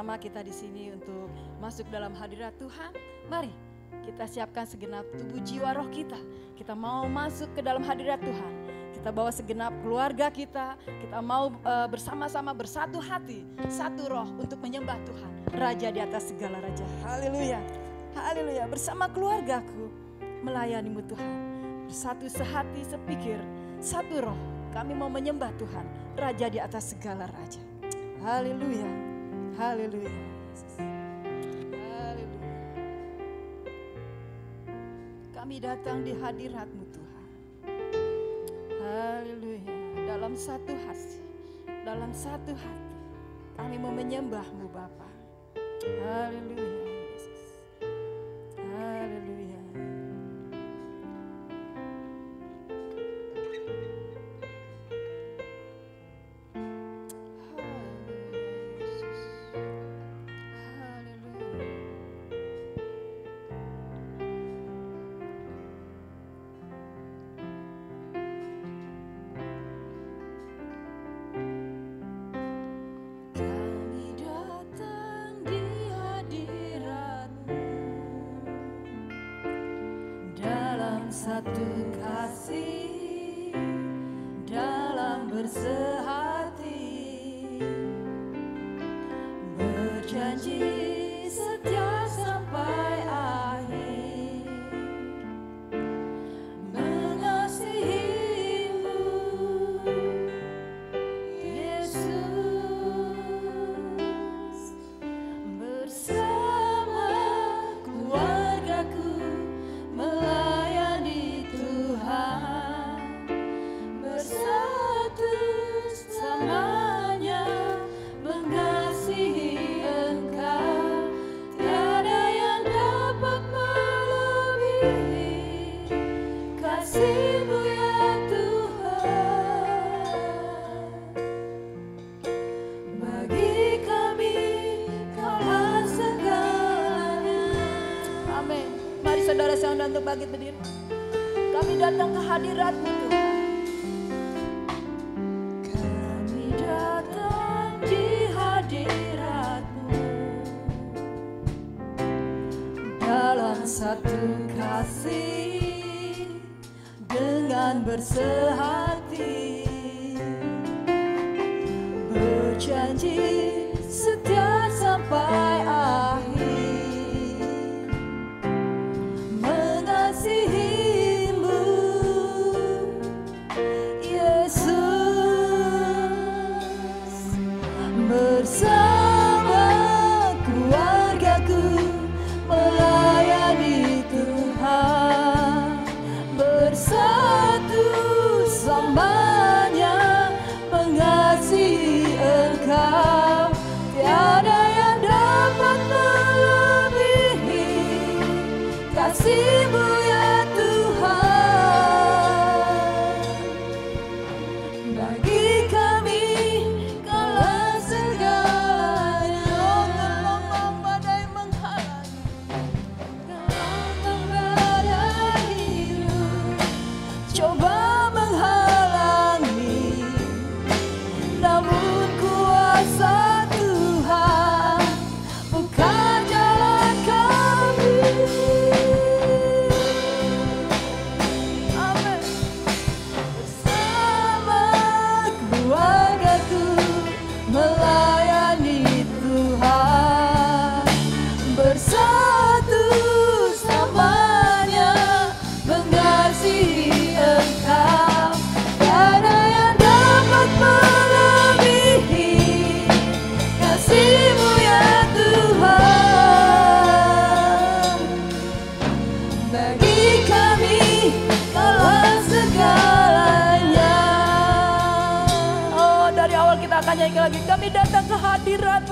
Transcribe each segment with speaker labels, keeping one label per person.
Speaker 1: Bersama-sama kita di sini untuk masuk dalam hadirat Tuhan. Mari kita siapkan segenap tubuh jiwa roh kita. Kita mau masuk ke dalam hadirat Tuhan. Kita bawa segenap keluarga kita. Kita mau uh, bersama-sama bersatu hati, satu roh untuk menyembah Tuhan. Raja di atas segala raja. Haleluya. Haleluya. Bersama keluargaku melayanimu Tuhan. Bersatu sehati, sepikir, satu roh. Kami mau menyembah Tuhan, Raja di atas segala raja. Haleluya. Haleluya. Haleluya. Kami datang di hadiratmu Tuhan. Haleluya. Dalam satu hati, dalam satu hati, kami mau menyembahmu Bapa. Haleluya. Hadiratmu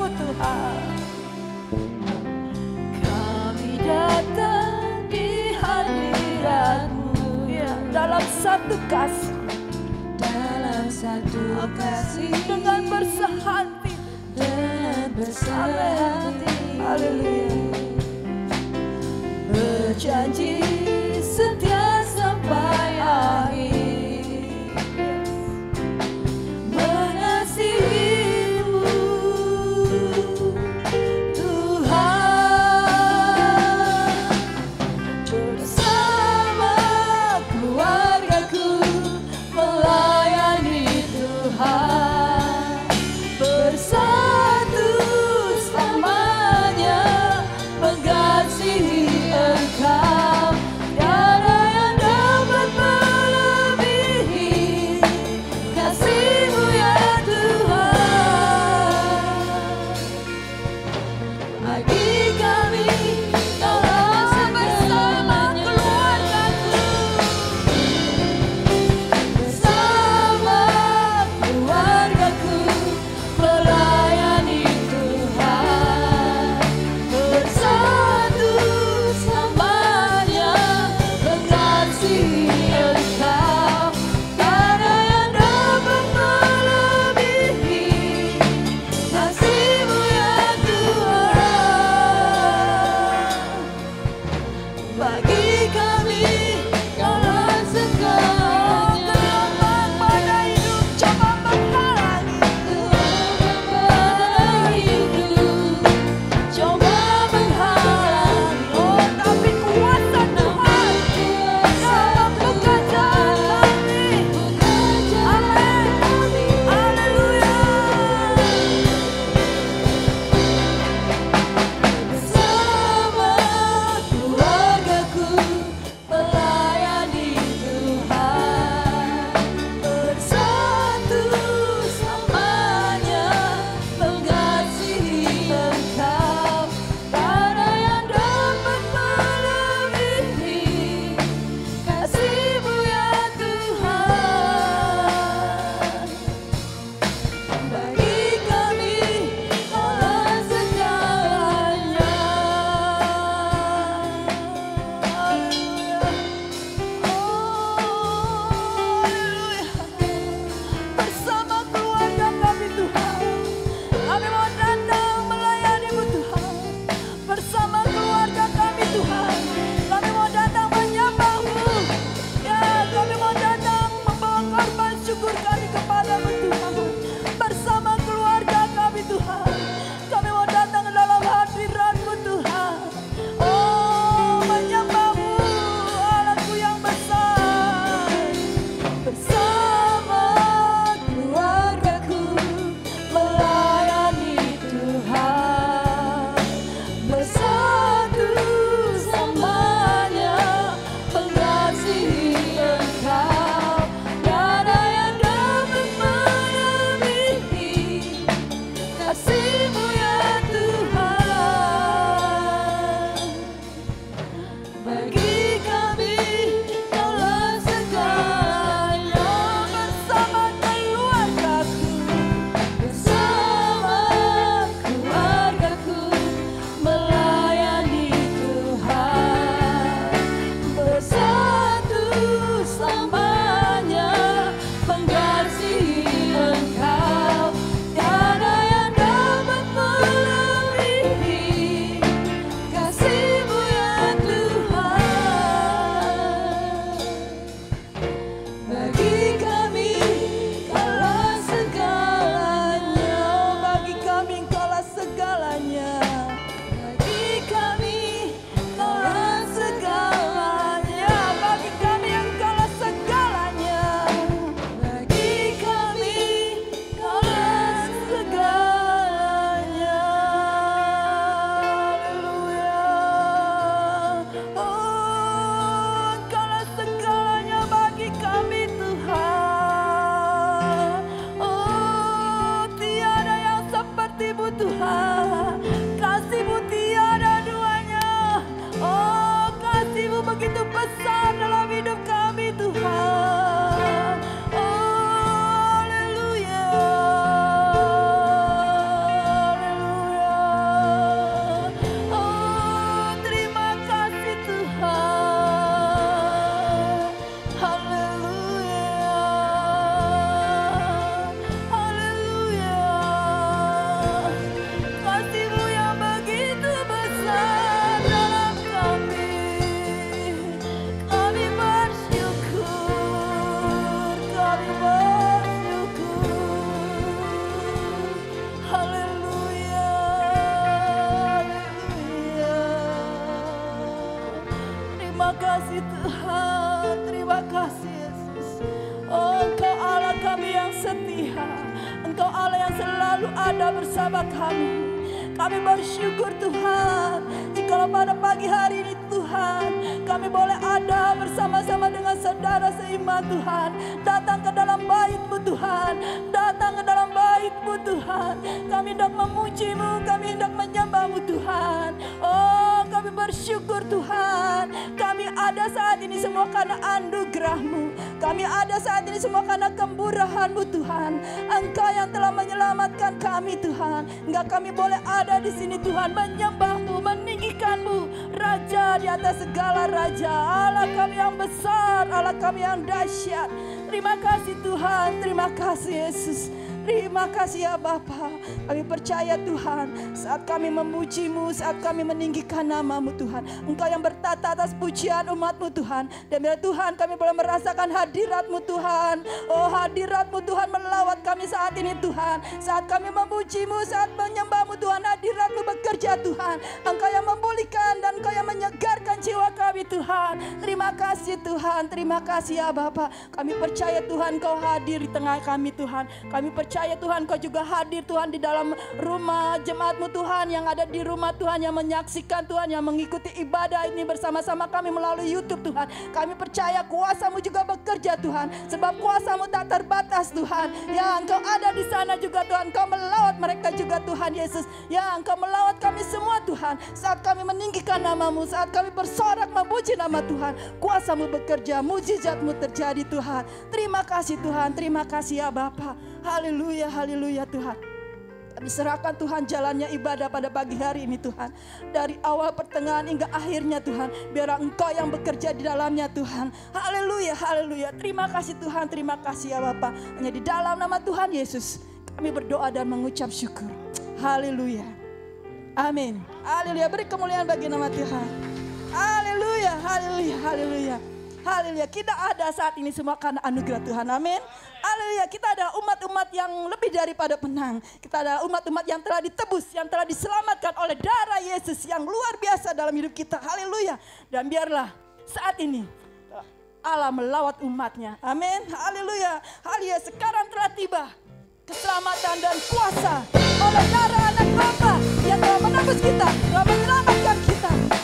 Speaker 1: satu kasih. Dalam satu kasih dengan bersehati dengan bersehati. Haleluya berjanji Tuhan, terima kasih Yesus. Oh, Engkau Allah kami yang setia. Engkau Allah yang selalu ada bersama kami. Kami bersyukur Tuhan, jikalau pada pagi hari ini Tuhan, kami boleh ada bersama-sama dengan saudara seiman Tuhan. Datang ke dalam baitmu Tuhan, datang ke dalam baitmu Tuhan. Kami hendak memujimu, kami hendak menyembahmu Tuhan. Oh kami bersyukur Tuhan. Kami ada saat ini semua karena anugerahmu. Kami ada saat ini semua karena kemurahanmu Tuhan. Engkau yang telah menyelamatkan kami Tuhan. Enggak kami boleh ada di sini Tuhan menyembahmu, meninggikanmu. Raja di atas segala raja. Allah kami yang besar, Allah
Speaker 2: kami yang dahsyat. Terima kasih Tuhan, terima kasih Yesus. Terima kasih ya Bapa. Kami percaya Tuhan saat kami memujimu, saat kami meninggikan namamu Tuhan. Engkau yang bertata atas pujian umatmu Tuhan. Dan biar Tuhan kami boleh merasakan hadiratmu Tuhan. Oh hadiratmu Tuhan melawat kami saat ini Tuhan. Saat kami memujimu, saat menyembahmu Tuhan. Hadiratmu bekerja Tuhan. Engkau yang memulihkan dan engkau yang menyegarkan jiwa kami Tuhan. Terima kasih Tuhan. Terima kasih ya Bapa. Kami percaya Tuhan kau hadir di tengah kami Tuhan. Kami percaya Tuhan kau juga hadir Tuhan di dalam rumah jemaatmu Tuhan yang ada di rumah Tuhan yang menyaksikan Tuhan yang mengikuti ibadah ini bersama-sama kami melalui YouTube Tuhan. Kami percaya kuasamu juga bekerja Tuhan. Sebab kuasamu tak terbatas Tuhan. Ya engkau ada di sana juga Tuhan. Kau melawat mereka juga Tuhan Yesus. Ya engkau melawat kami semua Tuhan. Saat kami meninggikan namamu. Saat kami bersorak memuji nama Tuhan. Kuasamu bekerja. Mujizatmu terjadi Tuhan. Terima kasih Tuhan. Terima kasih ya Bapak. Haleluya, haleluya Tuhan. Kami serahkan Tuhan jalannya ibadah pada pagi hari ini Tuhan. Dari awal pertengahan hingga akhirnya Tuhan. Biar Engkau yang bekerja di dalamnya Tuhan. Haleluya, haleluya. Terima kasih Tuhan, terima kasih ya Bapak. Hanya di dalam nama Tuhan Yesus. Kami berdoa dan mengucap syukur. Haleluya. Amin. Haleluya. Beri kemuliaan bagi nama Tuhan. Haleluya, haleluya, haleluya. Haleluya. Kita ada saat ini semua karena anugerah Tuhan. Amin. Haleluya. Kita ada umat-umat yang lebih daripada penang. Kita ada umat-umat yang telah ditebus, yang telah diselamatkan oleh darah Yesus yang luar biasa dalam hidup kita. Haleluya. Dan biarlah saat ini Allah melawat umatnya. Amin. Haleluya. Haleluya. Sekarang telah tiba keselamatan dan kuasa oleh darah anak Bapa yang telah menebus kita, telah menyelamatkan kita.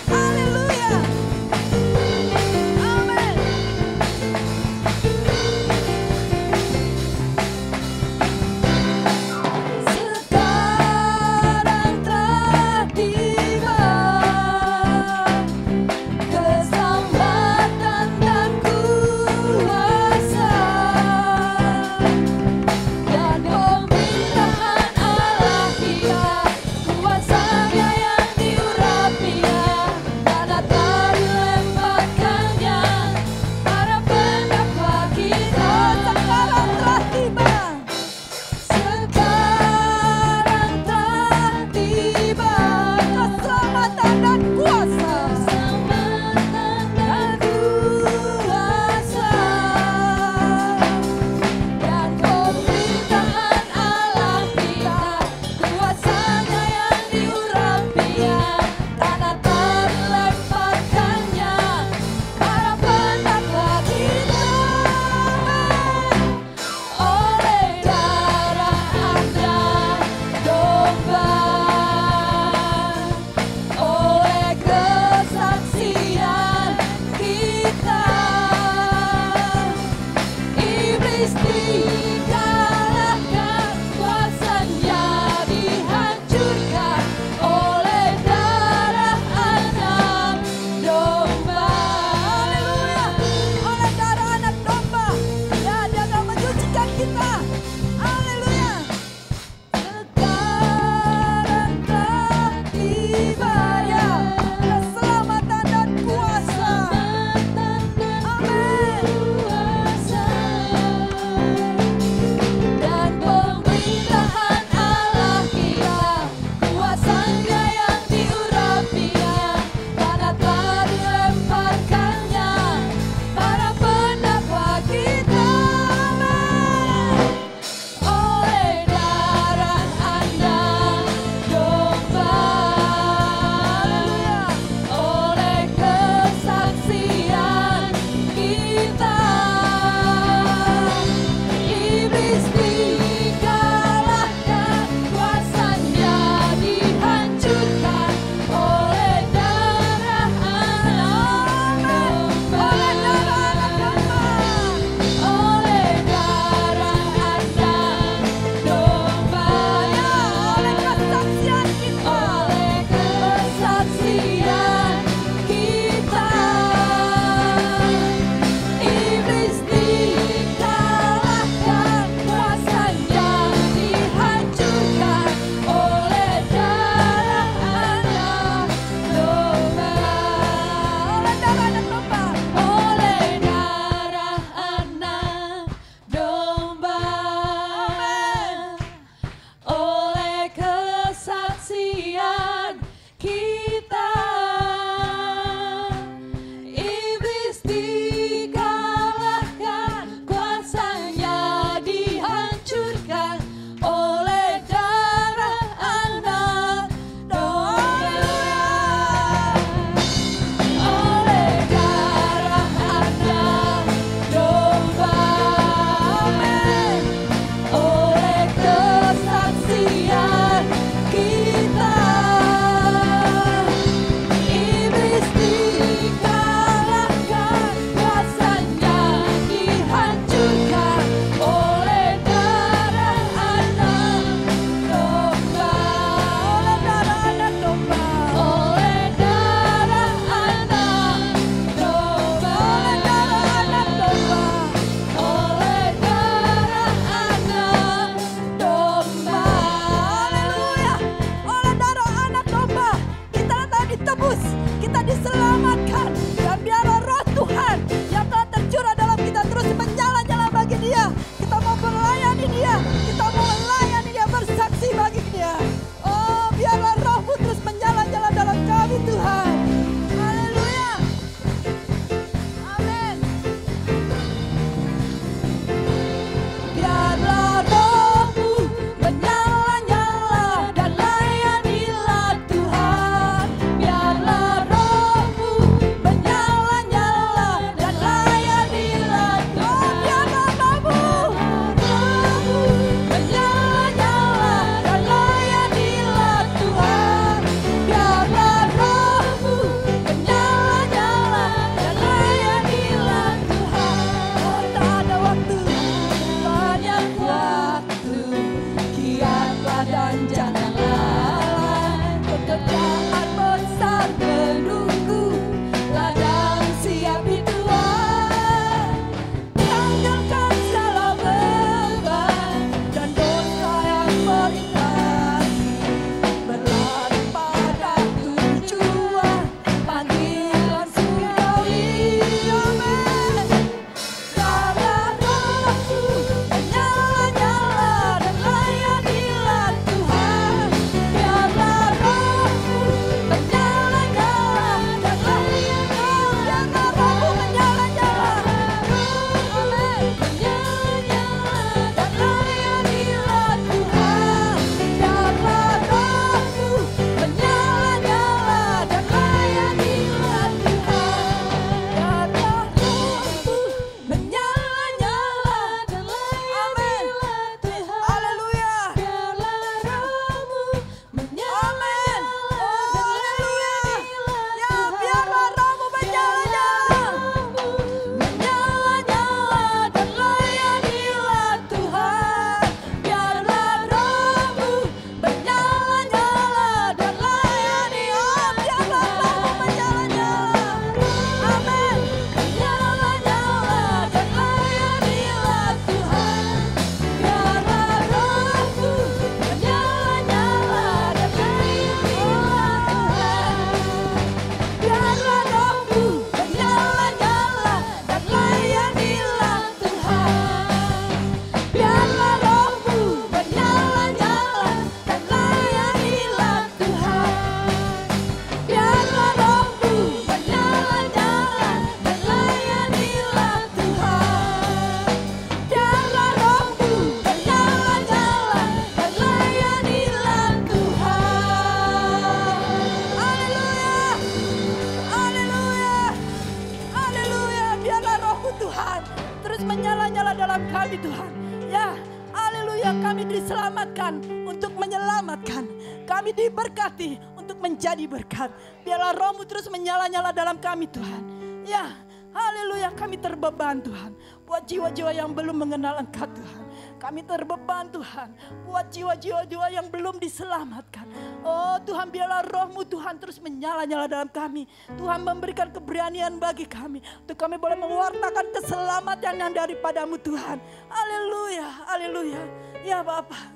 Speaker 1: Berkat. Biarlah rohmu terus menyala-nyala dalam kami Tuhan. Ya, haleluya kami terbeban Tuhan. Buat jiwa-jiwa yang belum mengenal Engkau Tuhan. Kami terbeban Tuhan buat jiwa-jiwa yang belum diselamatkan. Oh Tuhan biarlah rohmu Tuhan terus menyala-nyala dalam kami. Tuhan memberikan keberanian bagi kami. Untuk kami boleh mewartakan keselamatan yang daripadamu Tuhan. Haleluya, haleluya. Ya Bapak,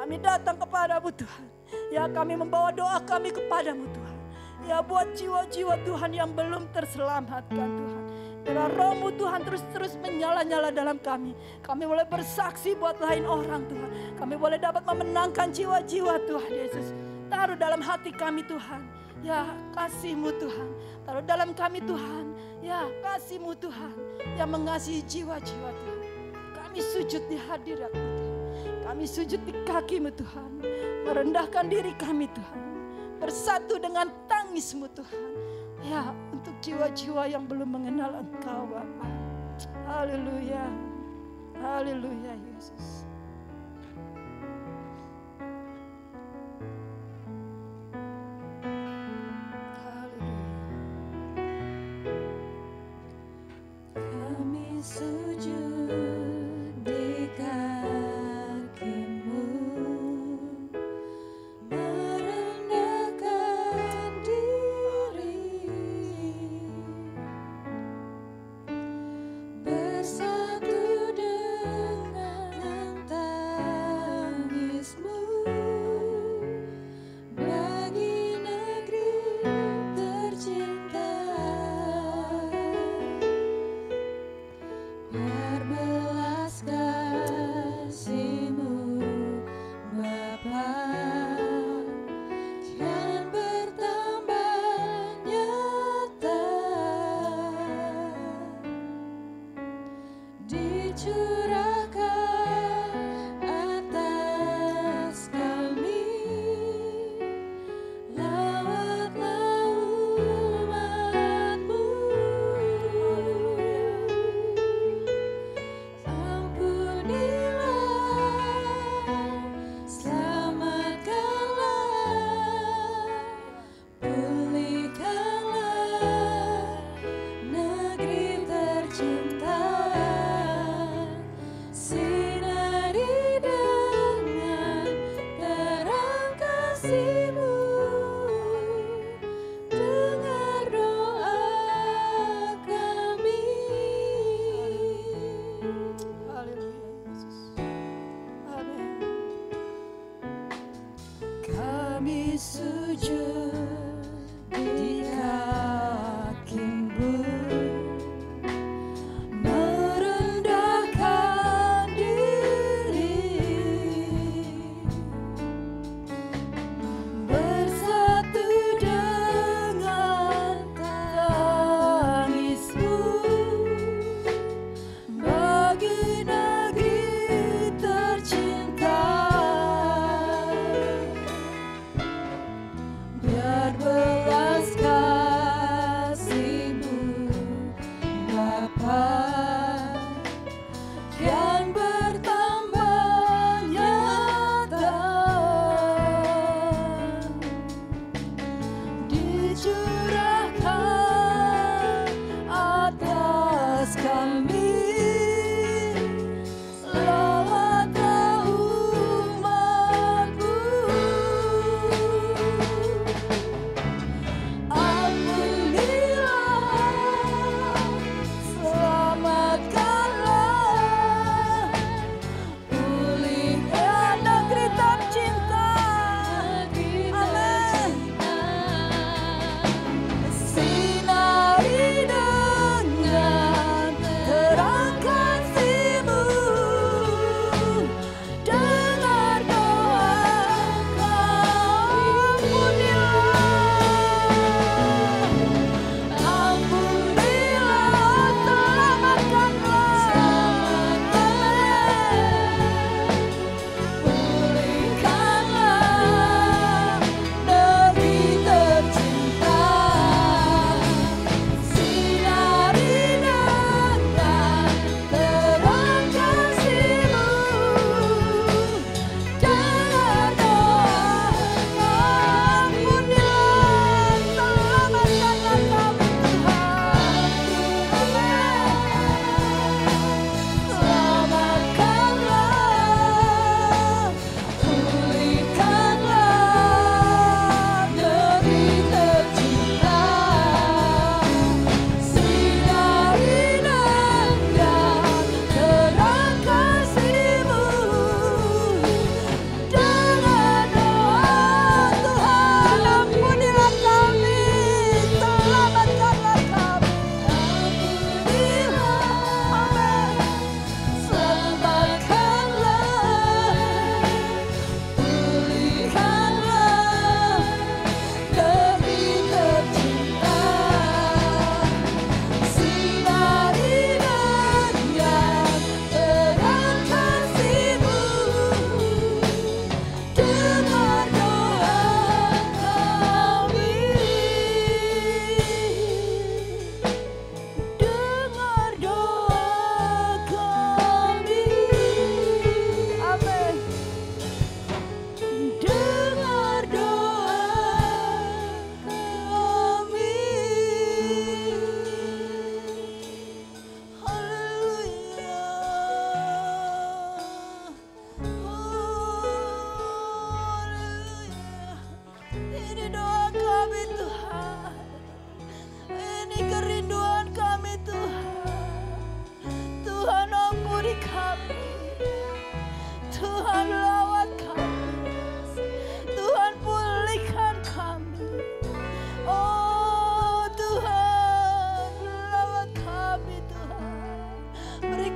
Speaker 1: kami datang kepadamu Tuhan. Ya kami membawa doa kami kepadamu Tuhan. Ya buat jiwa-jiwa Tuhan yang belum terselamatkan Tuhan. Biarlah rohmu Tuhan terus-terus menyala-nyala dalam kami. Kami boleh bersaksi buat lain orang Tuhan. Kami boleh dapat memenangkan jiwa-jiwa Tuhan Yesus. Taruh dalam hati kami Tuhan. Ya kasihmu Tuhan. Taruh dalam kami Tuhan. Ya kasihmu Tuhan. Yang mengasihi jiwa-jiwa Tuhan. Kami sujud di hadiratmu Tuhan. Kami sujud di kakimu Tuhan. Merendahkan diri kami Tuhan. Bersatu dengan tangismu Tuhan Ya, untuk jiwa-jiwa yang belum mengenal Engkau, Bapa. Haleluya. Haleluya, Yesus.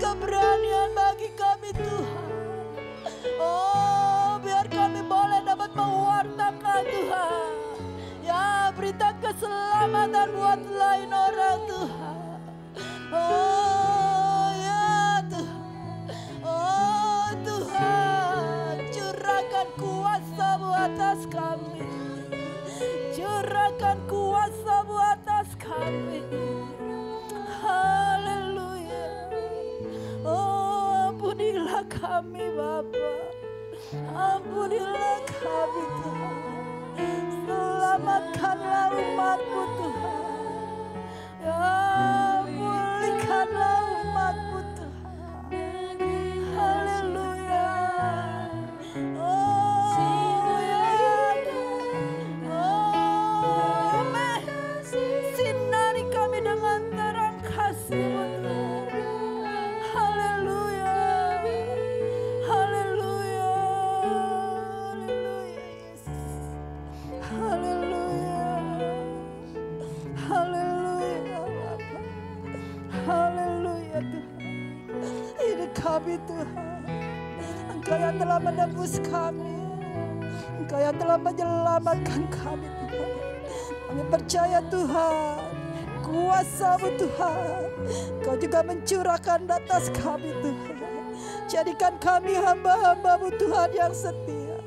Speaker 2: Keberanian bagi kami Tuhan. Oh, biar kami boleh dapat mewartakan Tuhan. Ya, berita keselamatan buat lain orang Tuhan. Oh, ya Tuhan. Oh, Tuhan, curahkan kuasa atas kami. Curahkan kuasa atas kami. Kami Bapa. Ampunilah kami Tuhan. Selamatkanlah umatmu Tuhan. Ya, pulihkanlah kami Tuhan. Engkau yang telah menebus kami. Engkau yang telah menyelamatkan kami Tuhan. Kami percaya Tuhan. Kuasamu Tuhan. Kau juga mencurahkan atas kami Tuhan. Jadikan kami hamba-hambamu Tuhan yang setia.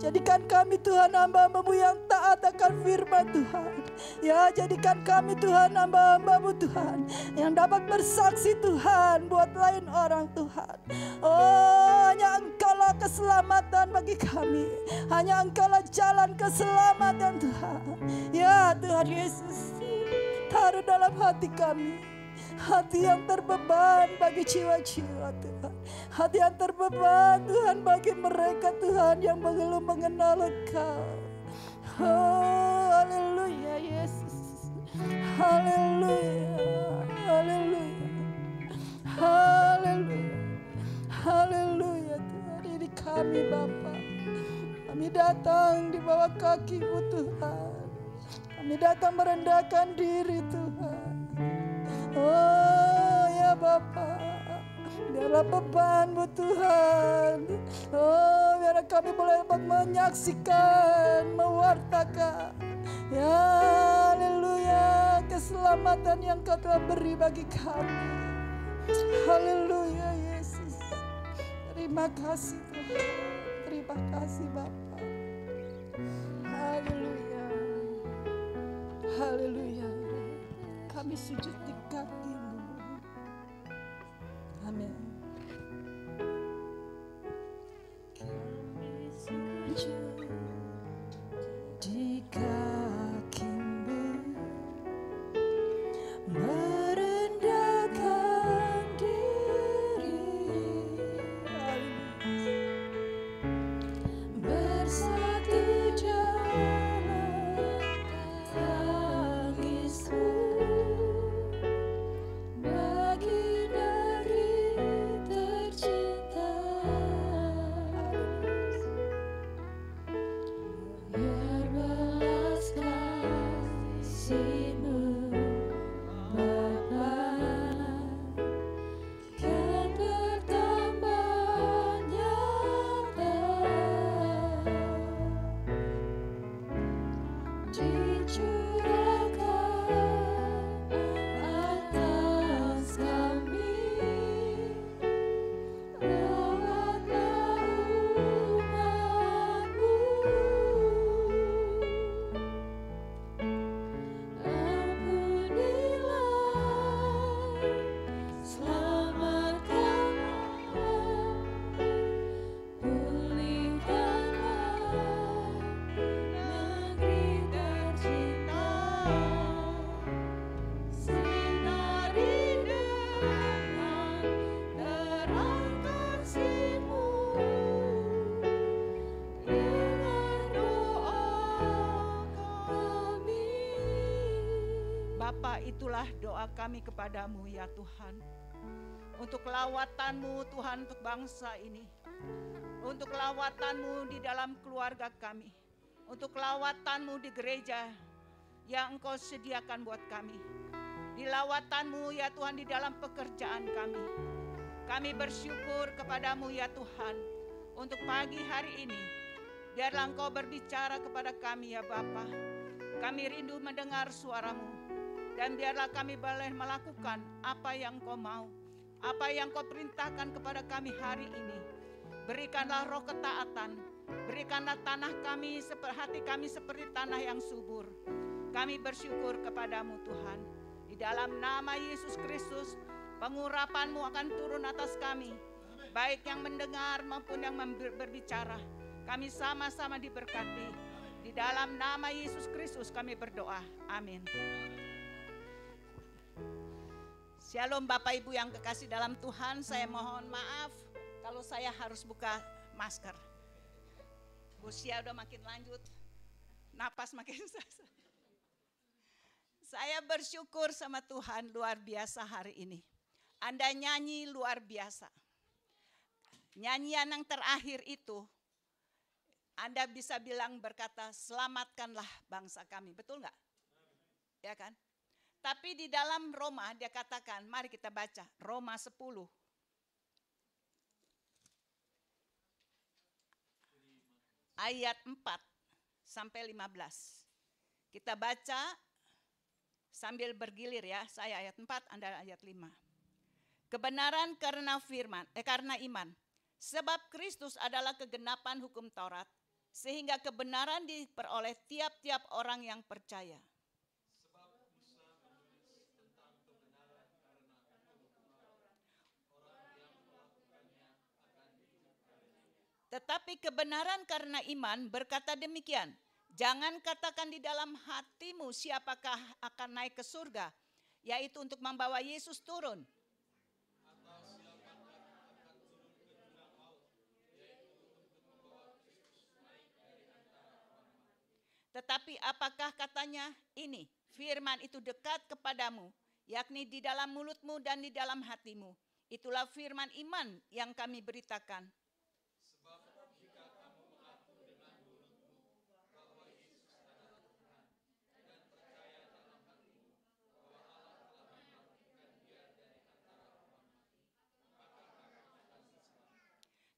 Speaker 2: Jadikan kami Tuhan hamba-hambamu yang taat akan firman Tuhan. Ya jadikan kami Tuhan hamba-hambamu Tuhan. Yang dapat bersaksi Tuhan buat lain orang Tuhan. Oh hanya engkaulah keselamatan bagi kami. Hanya engkaulah jalan keselamatan Tuhan. Ya Tuhan Yesus. Taruh dalam hati kami. Hati yang terbeban bagi jiwa-jiwa Tuhan. Hati yang terbeban Tuhan bagi mereka Tuhan yang belum mengenal Engkau. Oh, Yesus. Haleluya. Haleluya. Haleluya. Haleluya Tuhan. Ini kami Bapa. Kami datang di bawah kakimu Tuhan. Kami datang merendahkan diri Tuhan. Oh ya Bapa. Biarlah bebanmu Tuhan. Oh biar kami boleh dapat menyaksikan, mewartakan. Ya haleluya keselamatan yang kau telah beri bagi kami. Haleluya Yesus. Terima kasih Tuhan. Terima kasih Bapa. Haleluya. Haleluya. Kami sujud di kakimu. Amin. Bapa,
Speaker 3: itulah doa kami kepadamu ya Tuhan. Untuk lawatanmu Tuhan untuk bangsa ini. Untuk lawatanmu di dalam keluarga kami. Untuk lawatanmu di gereja yang engkau sediakan buat kami. Di lawatanmu ya Tuhan di dalam pekerjaan kami. Kami bersyukur kepadamu ya Tuhan untuk pagi hari ini. Biarlah engkau berbicara kepada kami ya Bapa. Kami rindu mendengar suaramu. Dan biarlah kami boleh melakukan apa yang kau mau. Apa yang kau perintahkan kepada kami hari ini. Berikanlah roh ketaatan. Berikanlah tanah kami, hati kami seperti tanah yang subur. Kami bersyukur kepadamu Tuhan. Di dalam nama Yesus Kristus, pengurapanmu akan turun atas kami. Baik yang mendengar maupun yang berbicara. Kami sama-sama diberkati. Di dalam nama Yesus Kristus kami berdoa. Amin. Shalom Bapak Ibu yang kekasih dalam Tuhan, saya mohon maaf kalau saya harus buka masker. Usia udah makin lanjut, napas makin susah. Saya bersyukur sama Tuhan luar biasa hari ini. Anda nyanyi luar biasa. Nyanyian yang terakhir itu, Anda bisa bilang berkata, selamatkanlah bangsa kami. Betul nggak? Ya kan? Tapi di dalam Roma dia katakan, mari kita baca Roma 10. Ayat 4 sampai 15. Kita baca sambil bergilir ya. Saya ayat 4, Anda ayat 5. Kebenaran karena firman, eh karena iman. Sebab Kristus adalah kegenapan hukum Taurat, sehingga kebenaran diperoleh tiap-tiap orang yang percaya. Tetapi kebenaran karena iman berkata demikian, jangan katakan di dalam hatimu siapakah akan naik ke surga, yaitu untuk membawa Yesus turun. Tetapi apakah katanya ini, firman itu dekat kepadamu, yakni di dalam mulutmu dan di dalam hatimu. Itulah firman iman yang kami beritakan.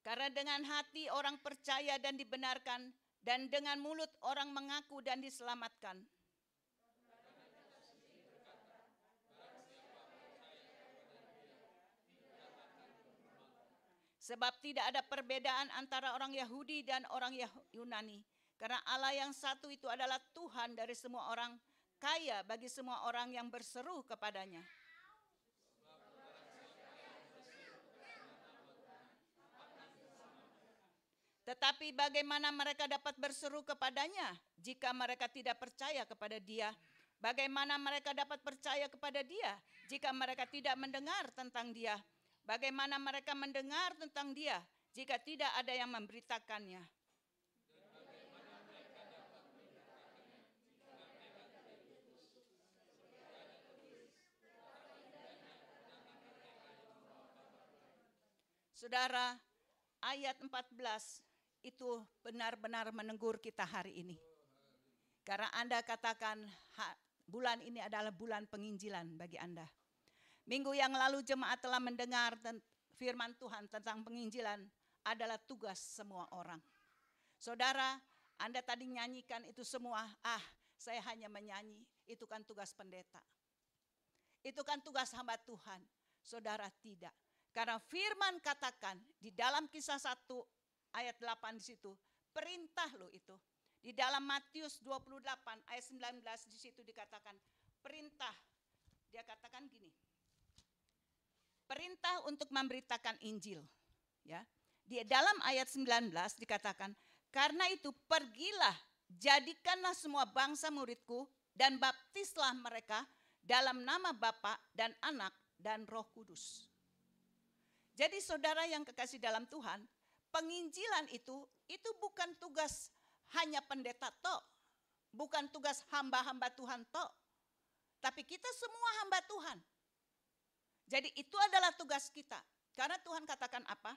Speaker 3: Karena dengan hati orang percaya dan dibenarkan, dan dengan mulut orang mengaku dan diselamatkan. Sebab tidak ada perbedaan antara orang Yahudi dan orang Yunani. Karena Allah yang satu itu adalah Tuhan dari semua orang, kaya bagi semua orang yang berseru kepadanya. Tetapi bagaimana mereka dapat berseru kepadanya jika mereka tidak percaya kepada dia? Bagaimana mereka dapat percaya kepada dia jika mereka tidak mendengar tentang dia? Bagaimana mereka mendengar tentang dia jika tidak ada yang memberitakannya? Saudara, ayat 14 itu benar-benar menegur kita hari ini. Karena Anda katakan bulan ini adalah bulan penginjilan bagi Anda. Minggu yang lalu jemaat telah mendengar firman Tuhan tentang penginjilan adalah tugas semua orang. Saudara, Anda tadi nyanyikan itu semua, ah saya hanya menyanyi, itu kan tugas pendeta. Itu kan tugas hamba Tuhan. Saudara tidak. Karena firman katakan di dalam kisah 1 ayat 8 di situ. Perintah loh itu. Di dalam Matius 28 ayat 19 di situ dikatakan perintah. Dia katakan gini. Perintah untuk memberitakan Injil. Ya. Di dalam ayat 19 dikatakan, karena itu pergilah, jadikanlah semua bangsa muridku dan baptislah mereka dalam nama Bapa dan Anak dan Roh Kudus. Jadi saudara yang kekasih dalam Tuhan, penginjilan itu itu bukan tugas hanya pendeta tok, bukan tugas hamba-hamba Tuhan tok, tapi kita semua hamba Tuhan. Jadi itu adalah tugas kita. Karena Tuhan katakan apa?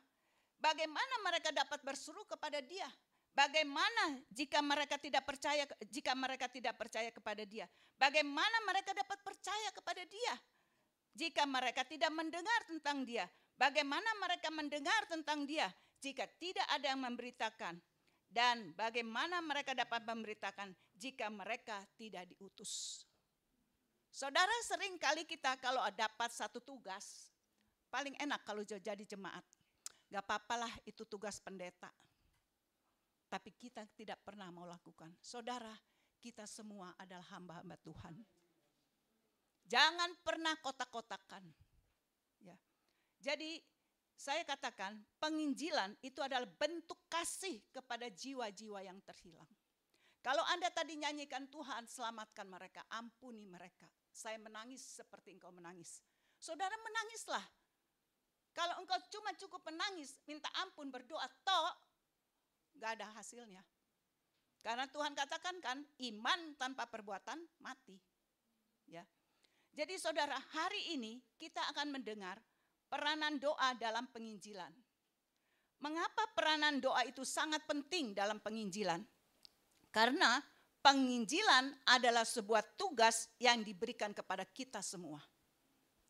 Speaker 3: Bagaimana mereka dapat berseru kepada Dia? Bagaimana jika mereka tidak percaya jika mereka tidak percaya kepada Dia? Bagaimana mereka dapat percaya kepada Dia? Jika mereka tidak mendengar tentang Dia, Bagaimana mereka mendengar tentang dia jika tidak ada yang memberitakan? Dan bagaimana mereka dapat memberitakan jika mereka tidak diutus? Saudara sering kali kita kalau dapat satu tugas, paling enak kalau jadi jemaat. Gak apa-apalah itu tugas pendeta. Tapi kita tidak pernah mau lakukan. Saudara, kita semua adalah hamba-hamba Tuhan. Jangan pernah kotak-kotakan. Ya. Jadi saya katakan penginjilan itu adalah bentuk kasih kepada jiwa-jiwa yang terhilang. Kalau Anda tadi nyanyikan Tuhan selamatkan mereka, ampuni mereka. Saya menangis seperti engkau menangis. Saudara menangislah. Kalau engkau cuma cukup menangis, minta ampun, berdoa, toh gak ada hasilnya. Karena Tuhan katakan kan, iman tanpa perbuatan mati. Ya. Jadi saudara, hari ini kita akan mendengar peranan doa dalam penginjilan. Mengapa peranan doa itu sangat penting dalam penginjilan? Karena penginjilan adalah sebuah tugas yang diberikan kepada kita semua.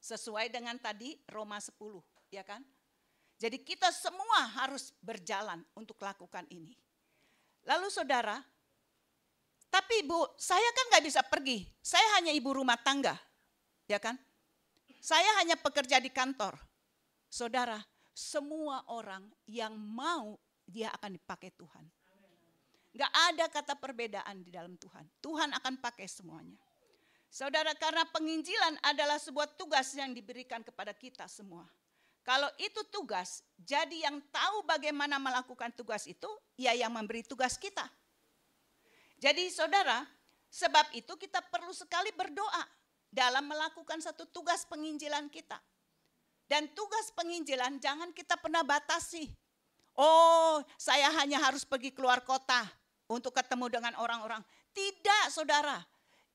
Speaker 3: Sesuai dengan tadi Roma 10, ya kan? Jadi kita semua harus berjalan untuk lakukan ini. Lalu saudara, tapi ibu, saya kan nggak bisa pergi. Saya hanya ibu rumah tangga, ya kan? Saya hanya pekerja di kantor. Saudara, semua orang yang mau dia akan dipakai Tuhan. Gak ada kata perbedaan di dalam Tuhan. Tuhan akan pakai semuanya. Saudara, karena penginjilan adalah sebuah tugas yang diberikan kepada kita semua. Kalau itu tugas, jadi yang tahu bagaimana melakukan tugas itu, ya yang memberi tugas kita. Jadi saudara, sebab itu kita perlu sekali berdoa dalam melakukan satu tugas penginjilan kita. Dan tugas penginjilan jangan kita pernah batasi. Oh, saya hanya harus pergi keluar kota untuk ketemu dengan orang-orang. Tidak, saudara.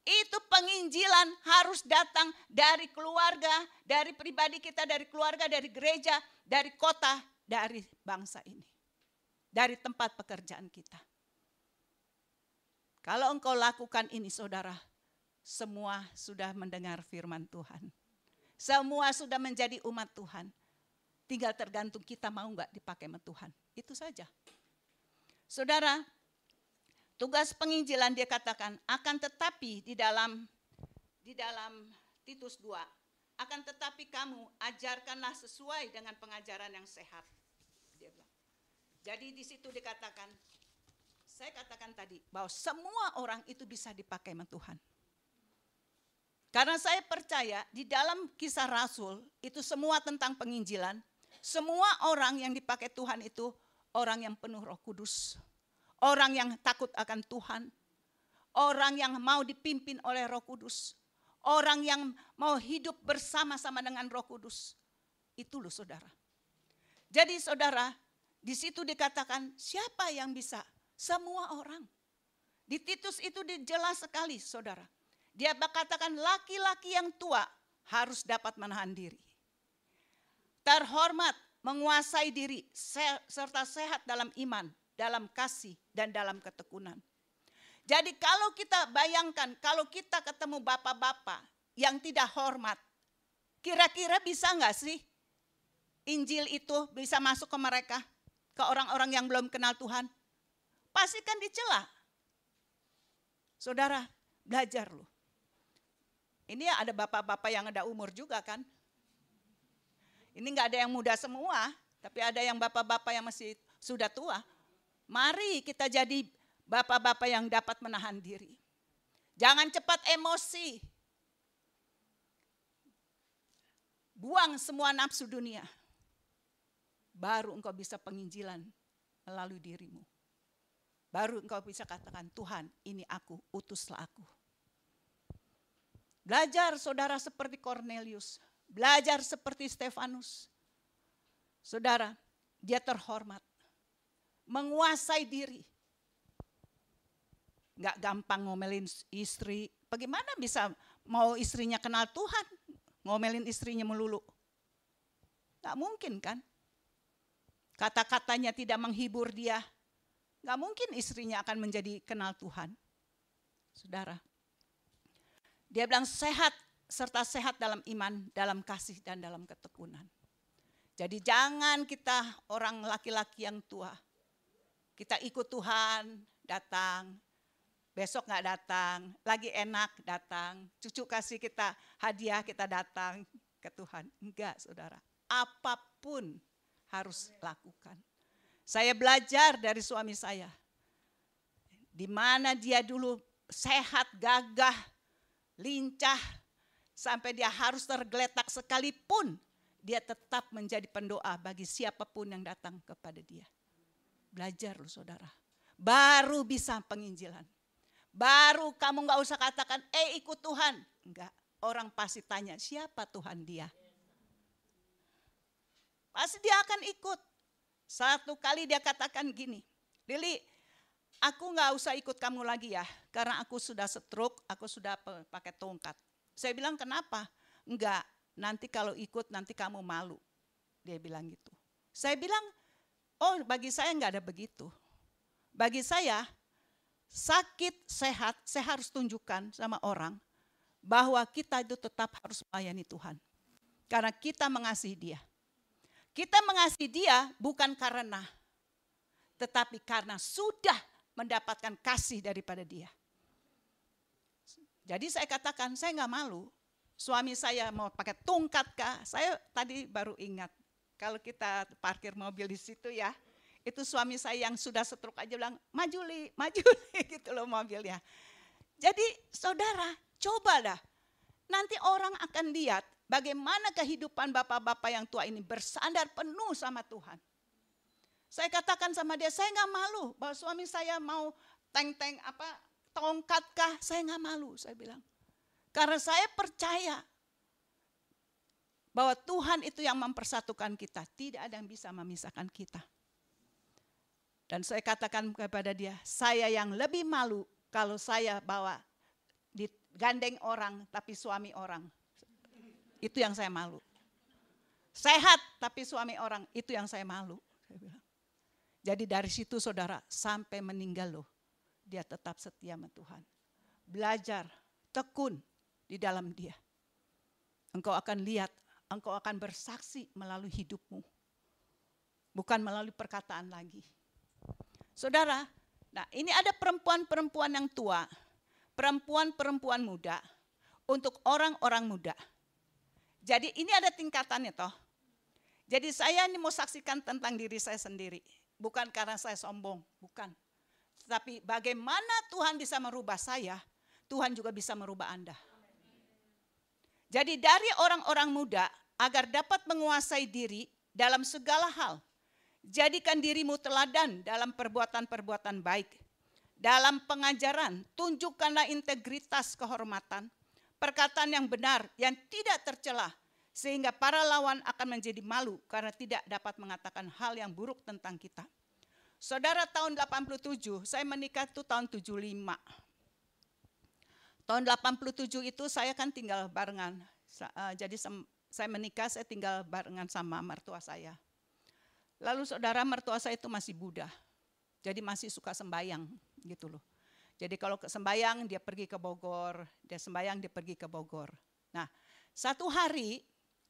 Speaker 3: Itu penginjilan harus datang dari keluarga, dari pribadi kita, dari keluarga, dari gereja, dari kota, dari bangsa ini. Dari tempat pekerjaan kita. Kalau engkau lakukan ini saudara, semua sudah mendengar firman Tuhan. Semua sudah menjadi umat Tuhan. Tinggal tergantung kita mau nggak dipakai sama Tuhan. Itu saja. Saudara, tugas penginjilan dia katakan akan tetapi di dalam di dalam Titus 2 akan tetapi kamu ajarkanlah sesuai dengan pengajaran yang sehat. Dia bilang. Jadi di situ dikatakan saya katakan tadi bahwa semua orang itu bisa dipakai sama Tuhan. Karena saya percaya di dalam kisah Rasul itu semua tentang penginjilan. Semua orang yang dipakai Tuhan itu orang yang penuh roh kudus. Orang yang takut akan Tuhan. Orang yang mau dipimpin oleh roh kudus. Orang yang mau hidup bersama-sama dengan roh kudus. Itu loh saudara. Jadi saudara, di situ dikatakan siapa yang bisa? Semua orang. Di Titus itu jelas sekali saudara. Dia katakan laki-laki yang tua harus dapat menahan diri. Terhormat, menguasai diri, serta sehat dalam iman, dalam kasih, dan dalam ketekunan. Jadi kalau kita bayangkan, kalau kita ketemu bapak-bapak yang tidak hormat, kira-kira bisa nggak sih Injil itu bisa masuk ke mereka, ke orang-orang yang belum kenal Tuhan? Pasti kan dicela. Saudara, belajar loh. Ini ada bapak-bapak yang ada umur juga kan. Ini nggak ada yang muda semua, tapi ada yang bapak-bapak yang masih sudah tua. Mari kita jadi bapak-bapak yang dapat menahan diri. Jangan cepat emosi. Buang semua nafsu dunia. Baru engkau bisa penginjilan melalui dirimu. Baru engkau bisa katakan, Tuhan ini aku, utuslah aku. Belajar saudara seperti Cornelius. Belajar seperti Stefanus. Saudara, dia terhormat. Menguasai diri. Gak gampang ngomelin istri. Bagaimana bisa mau istrinya kenal Tuhan? Ngomelin istrinya melulu. Gak mungkin kan? Kata-katanya tidak menghibur dia. Gak mungkin istrinya akan menjadi kenal Tuhan. Saudara, dia bilang sehat serta sehat dalam iman, dalam kasih dan dalam ketekunan. Jadi jangan kita orang laki-laki yang tua. Kita ikut Tuhan, datang. Besok nggak datang, lagi enak datang. Cucu kasih kita hadiah, kita datang ke Tuhan. Enggak, saudara. Apa pun harus lakukan. Saya belajar dari suami saya. Di mana dia dulu sehat, gagah, lincah, sampai dia harus tergeletak sekalipun dia tetap menjadi pendoa bagi siapa pun yang datang kepada dia. Belajar loh saudara. Baru bisa penginjilan. Baru kamu nggak usah katakan, eh ikut Tuhan. Enggak, orang pasti tanya, siapa Tuhan dia? Pasti dia akan ikut. Satu kali dia katakan gini, Lili, aku nggak usah ikut kamu lagi ya, karena aku sudah stroke, aku sudah pakai tongkat. Saya bilang kenapa? Enggak, nanti kalau ikut nanti kamu malu. Dia bilang gitu. Saya bilang, oh bagi saya nggak ada begitu. Bagi saya, sakit, sehat, saya harus tunjukkan sama orang bahwa kita itu tetap harus melayani Tuhan. Karena kita mengasihi dia. Kita mengasihi dia bukan karena, tetapi karena sudah mendapatkan kasih daripada dia. Jadi saya katakan, saya nggak malu suami saya mau pakai tongkat kah? Saya tadi baru ingat kalau kita parkir mobil di situ ya, itu suami saya yang sudah setruk aja bilang, maju li, maju li, gitu loh mobilnya. Jadi saudara, coba dah. Nanti orang akan lihat bagaimana kehidupan bapak-bapak yang tua ini bersandar penuh sama Tuhan. Saya katakan sama dia, saya nggak malu bahwa suami saya mau teng-teng apa tongkat kah, saya nggak malu, saya bilang. Karena saya percaya bahwa Tuhan itu yang mempersatukan kita. Tidak ada yang bisa memisahkan kita. Dan saya katakan kepada dia, saya yang lebih malu kalau saya bawa digandeng orang tapi suami orang. Itu yang saya malu. Sehat tapi suami orang, itu yang saya malu. Jadi dari situ saudara, sampai meninggal loh, dia tetap setia sama Tuhan. Belajar, tekun, di dalam dia. Engkau akan lihat, engkau akan bersaksi melalui hidupmu. Bukan melalui perkataan lagi. Saudara, nah ini ada perempuan-perempuan yang tua, perempuan-perempuan muda, untuk orang-orang muda. Jadi ini ada tingkatannya toh. Jadi saya ini mau saksikan tentang diri saya sendiri. Bukan karena saya sombong, bukan. Tapi bagaimana Tuhan bisa merubah saya, Tuhan juga bisa merubah Anda. Jadi dari orang-orang muda agar dapat menguasai diri dalam segala hal. Jadikan dirimu teladan dalam perbuatan-perbuatan baik. Dalam pengajaran, tunjukkanlah integritas kehormatan, perkataan yang benar, yang tidak tercelah, sehingga para lawan akan menjadi malu karena tidak dapat mengatakan hal yang buruk tentang kita. Saudara tahun 87, saya menikah itu tahun 75. Tahun 87 itu saya kan tinggal barengan. Uh, jadi saya menikah, saya tinggal barengan sama mertua saya. Lalu saudara mertua saya itu masih Buddha. Jadi masih suka sembayang gitu loh. Jadi kalau ke sembayang dia pergi ke Bogor, dia sembayang dia pergi ke Bogor. Nah, satu hari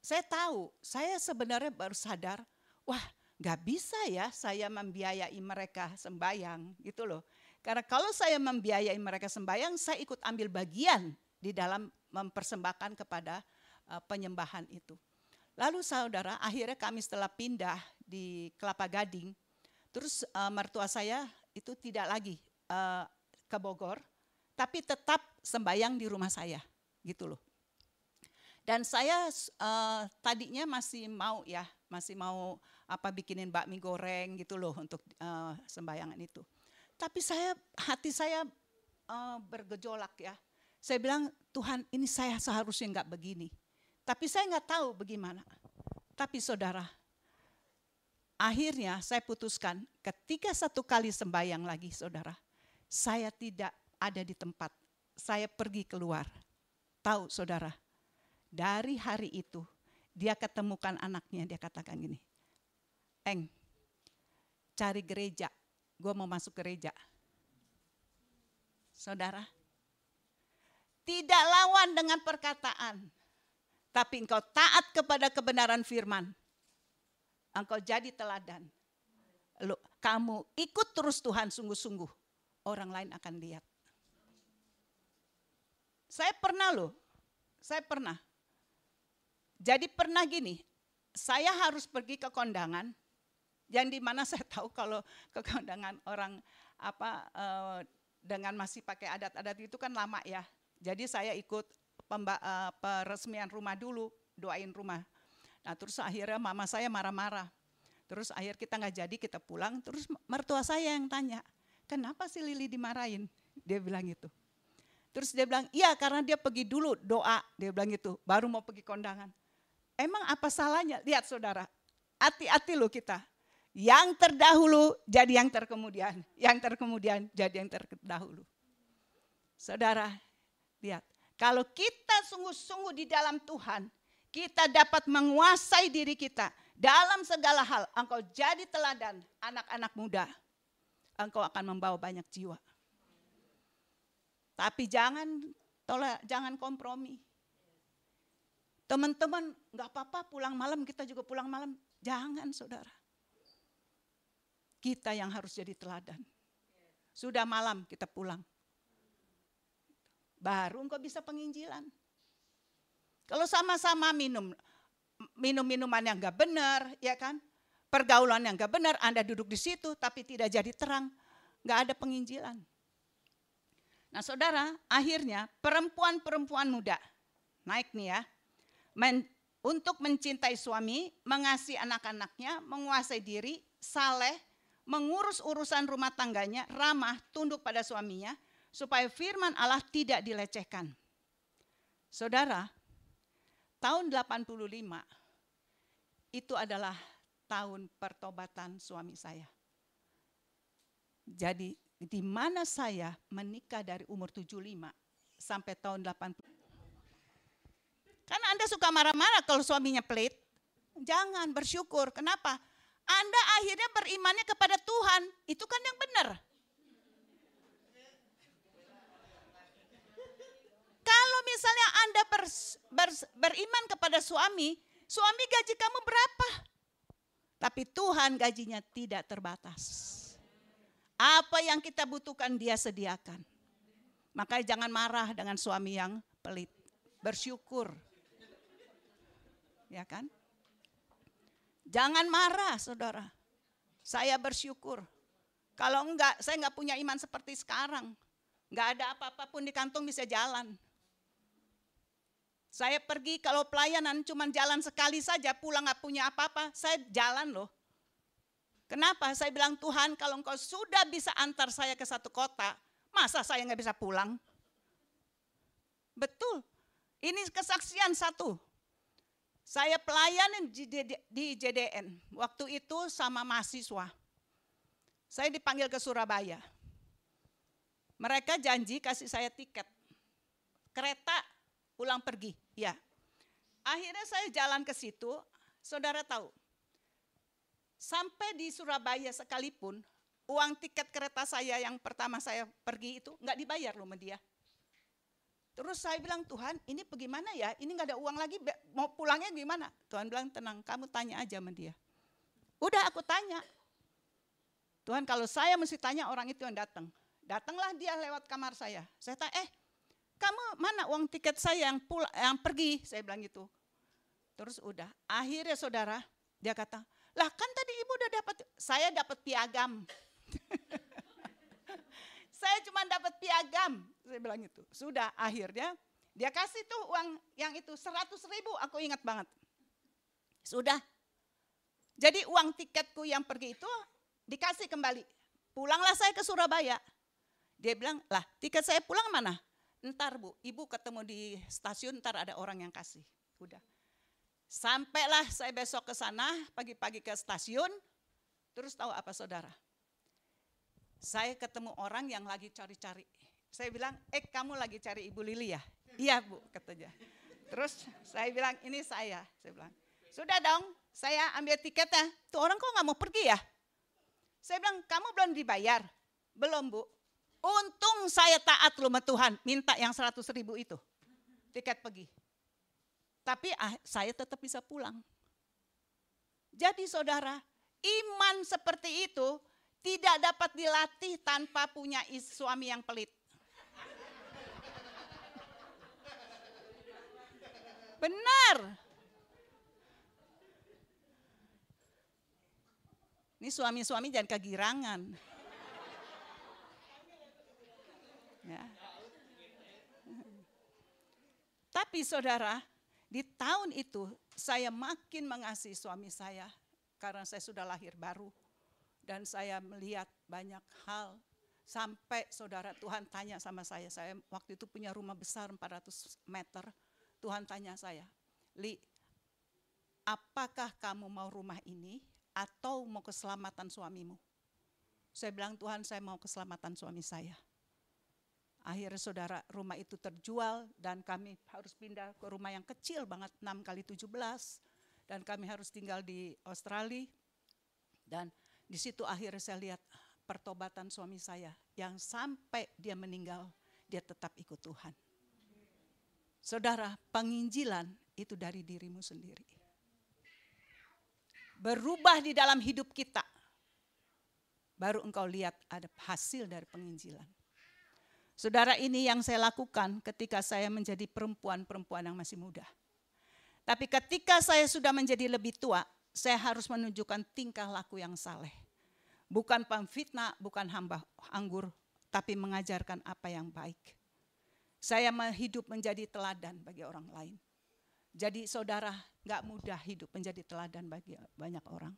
Speaker 3: saya tahu, saya sebenarnya baru sadar, wah nggak bisa ya saya membiayai mereka sembayang gitu loh. Karena kalau saya membiayai mereka sembahyang, saya ikut ambil bagian di dalam mempersembahkan kepada uh, penyembahan itu. Lalu saudara, akhirnya kami setelah pindah di Kelapa Gading, terus uh, mertua saya itu tidak lagi uh, ke Bogor, tapi tetap sembahyang di rumah saya, gitu loh. Dan saya uh, tadinya masih mau ya, masih mau apa bikinin bakmi goreng gitu loh untuk uh, sembayangan itu. Tapi saya hati saya uh, bergejolak ya. Saya bilang Tuhan ini saya seharusnya nggak begini. Tapi saya nggak tahu bagaimana. Tapi saudara, akhirnya saya putuskan ketika satu kali sembahyang lagi saudara, saya tidak ada di tempat. Saya pergi keluar. Tahu saudara, dari hari itu dia ketemukan anaknya, dia katakan gini, Eng, cari gereja gue mau masuk gereja. Saudara, tidak lawan dengan perkataan, tapi engkau taat kepada kebenaran firman. engkau jadi teladan. Lo, kamu ikut terus Tuhan sungguh-sungguh, orang lain akan lihat. Saya pernah loh, saya pernah. Jadi pernah gini, saya harus pergi ke kondangan, yang di mana saya tahu kalau ke kondangan orang apa eh, dengan masih pakai adat-adat itu kan lama ya. Jadi saya ikut pemba, eh, peresmian rumah dulu, doain rumah. Nah terus akhirnya mama saya marah-marah. Terus akhir kita nggak jadi, kita pulang. Terus mertua saya yang tanya, kenapa sih Lili dimarahin? Dia bilang gitu. Terus dia bilang, iya karena dia pergi dulu doa. Dia bilang gitu, baru mau pergi kondangan. Emang apa salahnya? Lihat saudara, hati-hati loh kita. Yang terdahulu jadi yang terkemudian. Yang terkemudian jadi yang terdahulu. Saudara, lihat. Kalau kita sungguh-sungguh di dalam Tuhan, kita dapat menguasai diri kita dalam segala hal. Engkau jadi teladan anak-anak muda. Engkau akan membawa banyak jiwa. Tapi jangan tolak, jangan kompromi. Teman-teman, nggak apa-apa pulang malam kita juga pulang malam. Jangan saudara. Kita yang harus jadi teladan. Sudah malam kita pulang. Baru engkau bisa penginjilan. Kalau sama-sama minum minum minuman yang gak benar, ya kan? Pergaulan yang gak benar, Anda duduk di situ tapi tidak jadi terang, gak ada penginjilan. Nah saudara, akhirnya perempuan-perempuan muda, naik nih ya, men, untuk mencintai suami, mengasihi anak-anaknya, menguasai diri, saleh, mengurus urusan rumah tangganya, ramah, tunduk pada suaminya, supaya firman Allah tidak dilecehkan. Saudara, tahun 85 itu adalah tahun pertobatan suami saya. Jadi di mana saya menikah dari umur 75 sampai tahun 80. Karena Anda suka marah-marah kalau suaminya pelit. Jangan bersyukur. Kenapa? Anda akhirnya berimannya kepada Tuhan. Itu kan yang benar. Kalau misalnya Anda ber, ber, beriman kepada suami, suami gaji kamu berapa? Tapi Tuhan gajinya tidak terbatas. Apa yang kita butuhkan dia sediakan. Makanya jangan marah dengan suami yang pelit. Bersyukur. Ya kan? Jangan marah saudara. Saya bersyukur. Kalau enggak, saya enggak punya iman seperti sekarang. Enggak ada apa-apa pun di kantong bisa jalan. Saya pergi kalau pelayanan cuma jalan sekali saja, pulang nggak punya apa-apa, saya jalan loh. Kenapa? Saya bilang Tuhan kalau engkau sudah bisa antar saya ke satu kota, masa saya nggak bisa pulang? Betul. Ini kesaksian satu. Saya pelayanan di JDN. Waktu itu sama mahasiswa. Saya dipanggil ke Surabaya. Mereka janji kasih saya tiket. Kereta pulang pergi. Ya. Akhirnya saya jalan ke situ, saudara tahu. Sampai di Surabaya sekalipun, uang tiket kereta saya yang pertama saya pergi itu nggak dibayar loh sama. Terus saya bilang, Tuhan ini bagaimana ya? Ini nggak ada uang lagi, mau pulangnya gimana? Tuhan bilang, tenang, kamu tanya aja sama dia. Udah aku tanya. Tuhan kalau saya mesti tanya orang itu yang datang. Datanglah dia lewat kamar saya. Saya tanya, eh kamu mana uang tiket saya yang pul yang pergi? Saya bilang gitu. Terus udah, akhirnya saudara, dia kata, lah kan tadi ibu udah dapat, saya dapat piagam. Saya cuma dapat piagam, saya bilang gitu. Sudah, akhirnya dia kasih tuh uang yang itu seratus ribu, aku ingat banget. Sudah, jadi uang tiketku yang pergi itu dikasih kembali. Pulanglah saya ke Surabaya. Dia bilang, lah tiket saya pulang mana? Ntar bu, ibu ketemu di stasiun, ntar ada orang yang kasih. Udah. Sampailah saya besok ke sana, pagi-pagi ke stasiun, terus tahu apa saudara? Saya ketemu orang yang lagi cari-cari. Saya bilang, eh kamu lagi cari Ibu Lili ya? Iya bu, katanya. Terus saya bilang, ini saya. Saya bilang, sudah dong, saya ambil tiketnya. Tuh orang kok nggak mau pergi ya? Saya bilang, kamu belum dibayar? Belum bu. Untung saya taat sama Tuhan, minta yang 100 ribu itu. Tiket pergi. Tapi ah, saya tetap bisa pulang. Jadi saudara, iman seperti itu tidak dapat dilatih tanpa punya suami yang pelit. Benar. Ini suami-suami jangan kegirangan. Ya. Tapi saudara, di tahun itu saya makin mengasihi suami saya karena saya sudah lahir baru. Dan saya melihat banyak hal sampai saudara Tuhan tanya sama saya, saya waktu itu punya rumah besar 400 meter. Tuhan tanya saya, Li, apakah kamu mau rumah ini atau mau keselamatan suamimu? Saya bilang, Tuhan saya mau keselamatan suami saya. Akhirnya saudara rumah itu terjual dan kami harus pindah ke rumah yang kecil banget 6 kali 17 dan kami harus tinggal di Australia dan di situ akhirnya saya lihat pertobatan suami saya yang sampai dia meninggal dia tetap ikut Tuhan. Saudara, penginjilan itu dari dirimu sendiri. Berubah di dalam hidup kita. Baru engkau lihat ada hasil dari penginjilan. Saudara ini yang saya lakukan ketika saya menjadi perempuan-perempuan yang masih muda. Tapi ketika saya sudah menjadi lebih tua, saya harus menunjukkan tingkah laku yang saleh. Bukan pemfitnah, bukan hamba anggur, tapi mengajarkan apa yang baik. Saya hidup menjadi teladan bagi orang lain. Jadi saudara gak mudah hidup menjadi teladan bagi banyak orang.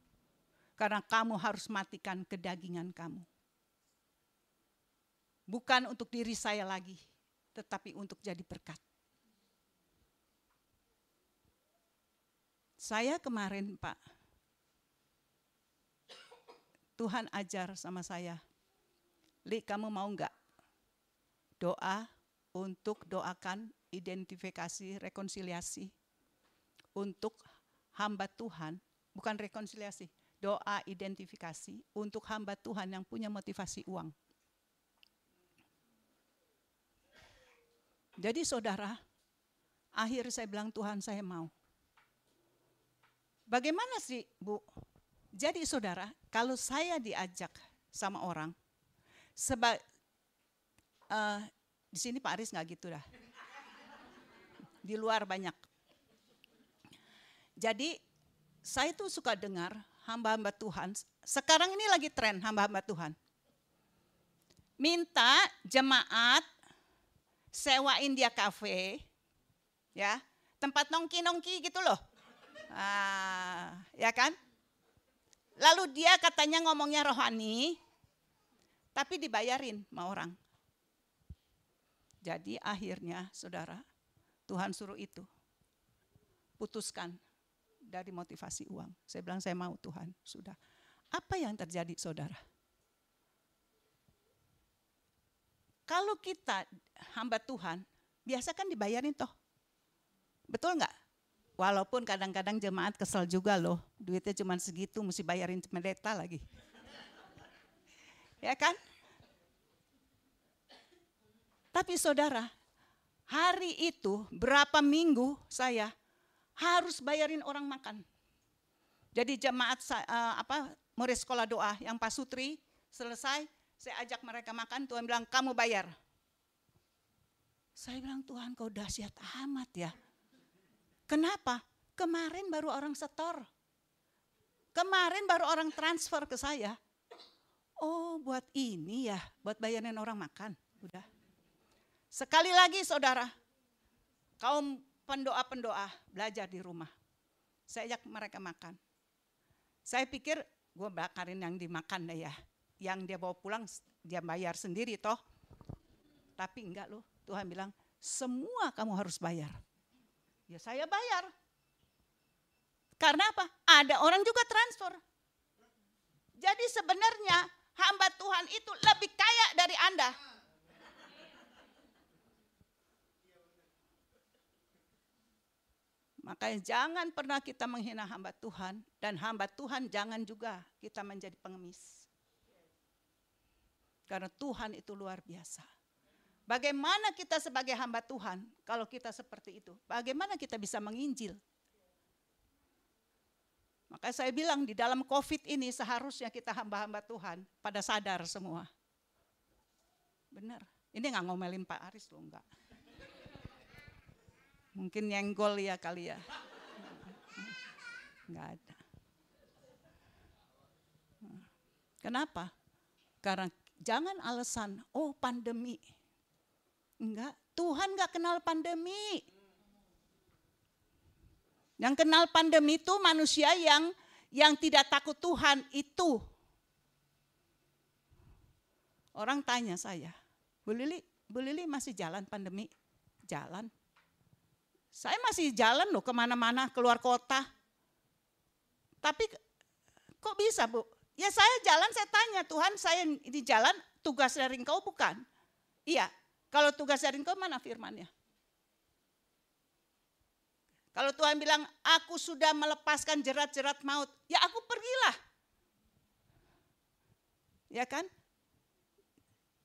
Speaker 3: Karena kamu harus matikan kedagingan kamu bukan untuk diri saya lagi, tetapi untuk jadi berkat. Saya kemarin, Pak, Tuhan ajar sama saya, Li, kamu mau enggak doa untuk doakan identifikasi rekonsiliasi untuk hamba Tuhan, bukan rekonsiliasi, doa identifikasi untuk hamba Tuhan yang punya motivasi uang. Jadi saudara, akhir saya bilang Tuhan saya mau. Bagaimana sih Bu? Jadi saudara, kalau saya diajak sama orang, seba, uh, di sini Pak Aris nggak gitu dah. Di luar banyak. Jadi saya tuh suka dengar hamba-hamba Tuhan. Sekarang ini lagi tren hamba-hamba Tuhan. Minta jemaat sewain dia kafe, ya tempat nongki-nongki gitu loh. Ah, ya kan? Lalu dia katanya ngomongnya rohani, tapi dibayarin sama orang. Jadi akhirnya saudara, Tuhan suruh itu. Putuskan dari motivasi uang. Saya bilang saya mau Tuhan, sudah. Apa yang terjadi saudara? Kalau kita hamba Tuhan, biasa kan dibayarin toh. Betul nggak? Walaupun kadang-kadang jemaat kesel juga loh, duitnya cuma segitu, mesti bayarin pendeta lagi. ya kan? Tapi saudara, hari itu berapa minggu saya harus bayarin orang makan. Jadi jemaat uh, apa murid sekolah doa yang Pak Sutri selesai, saya ajak mereka makan, Tuhan bilang kamu bayar. Saya bilang Tuhan kau dahsyat amat ya. Kenapa? Kemarin baru orang setor. Kemarin baru orang transfer ke saya. Oh buat ini ya, buat bayarin orang makan. Udah. Sekali lagi saudara, kaum pendoa-pendoa belajar di rumah. Saya ajak mereka makan. Saya pikir gue bakarin yang dimakan deh ya yang dia bawa pulang dia bayar sendiri toh. Tapi enggak loh, Tuhan bilang semua kamu harus bayar. Ya saya bayar. Karena apa? Ada orang juga transfer. Jadi sebenarnya hamba Tuhan itu lebih kaya dari Anda. Makanya jangan pernah kita menghina hamba Tuhan dan hamba Tuhan jangan juga kita menjadi pengemis. Karena Tuhan itu luar biasa. Bagaimana kita sebagai hamba Tuhan kalau kita seperti itu? Bagaimana kita bisa menginjil? Maka saya bilang di dalam COVID ini seharusnya kita hamba-hamba Tuhan pada sadar semua. Benar. Ini nggak ngomelin Pak Aris loh, enggak. Mungkin nyenggol ya kali ya. Enggak ada. Kenapa? Karena jangan alasan, oh pandemi. Enggak, Tuhan enggak kenal pandemi. Yang kenal pandemi itu manusia yang yang tidak takut Tuhan itu. Orang tanya saya, Bu Lili, Bu Lili masih jalan pandemi? Jalan. Saya masih jalan loh ke mana-mana, keluar kota. Tapi kok bisa Bu? Ya saya jalan, saya tanya, Tuhan saya di jalan, tugas dari engkau bukan? Iya, kalau tugas dari engkau mana firmannya? Kalau Tuhan bilang, aku sudah melepaskan jerat-jerat maut, ya aku pergilah. Ya kan?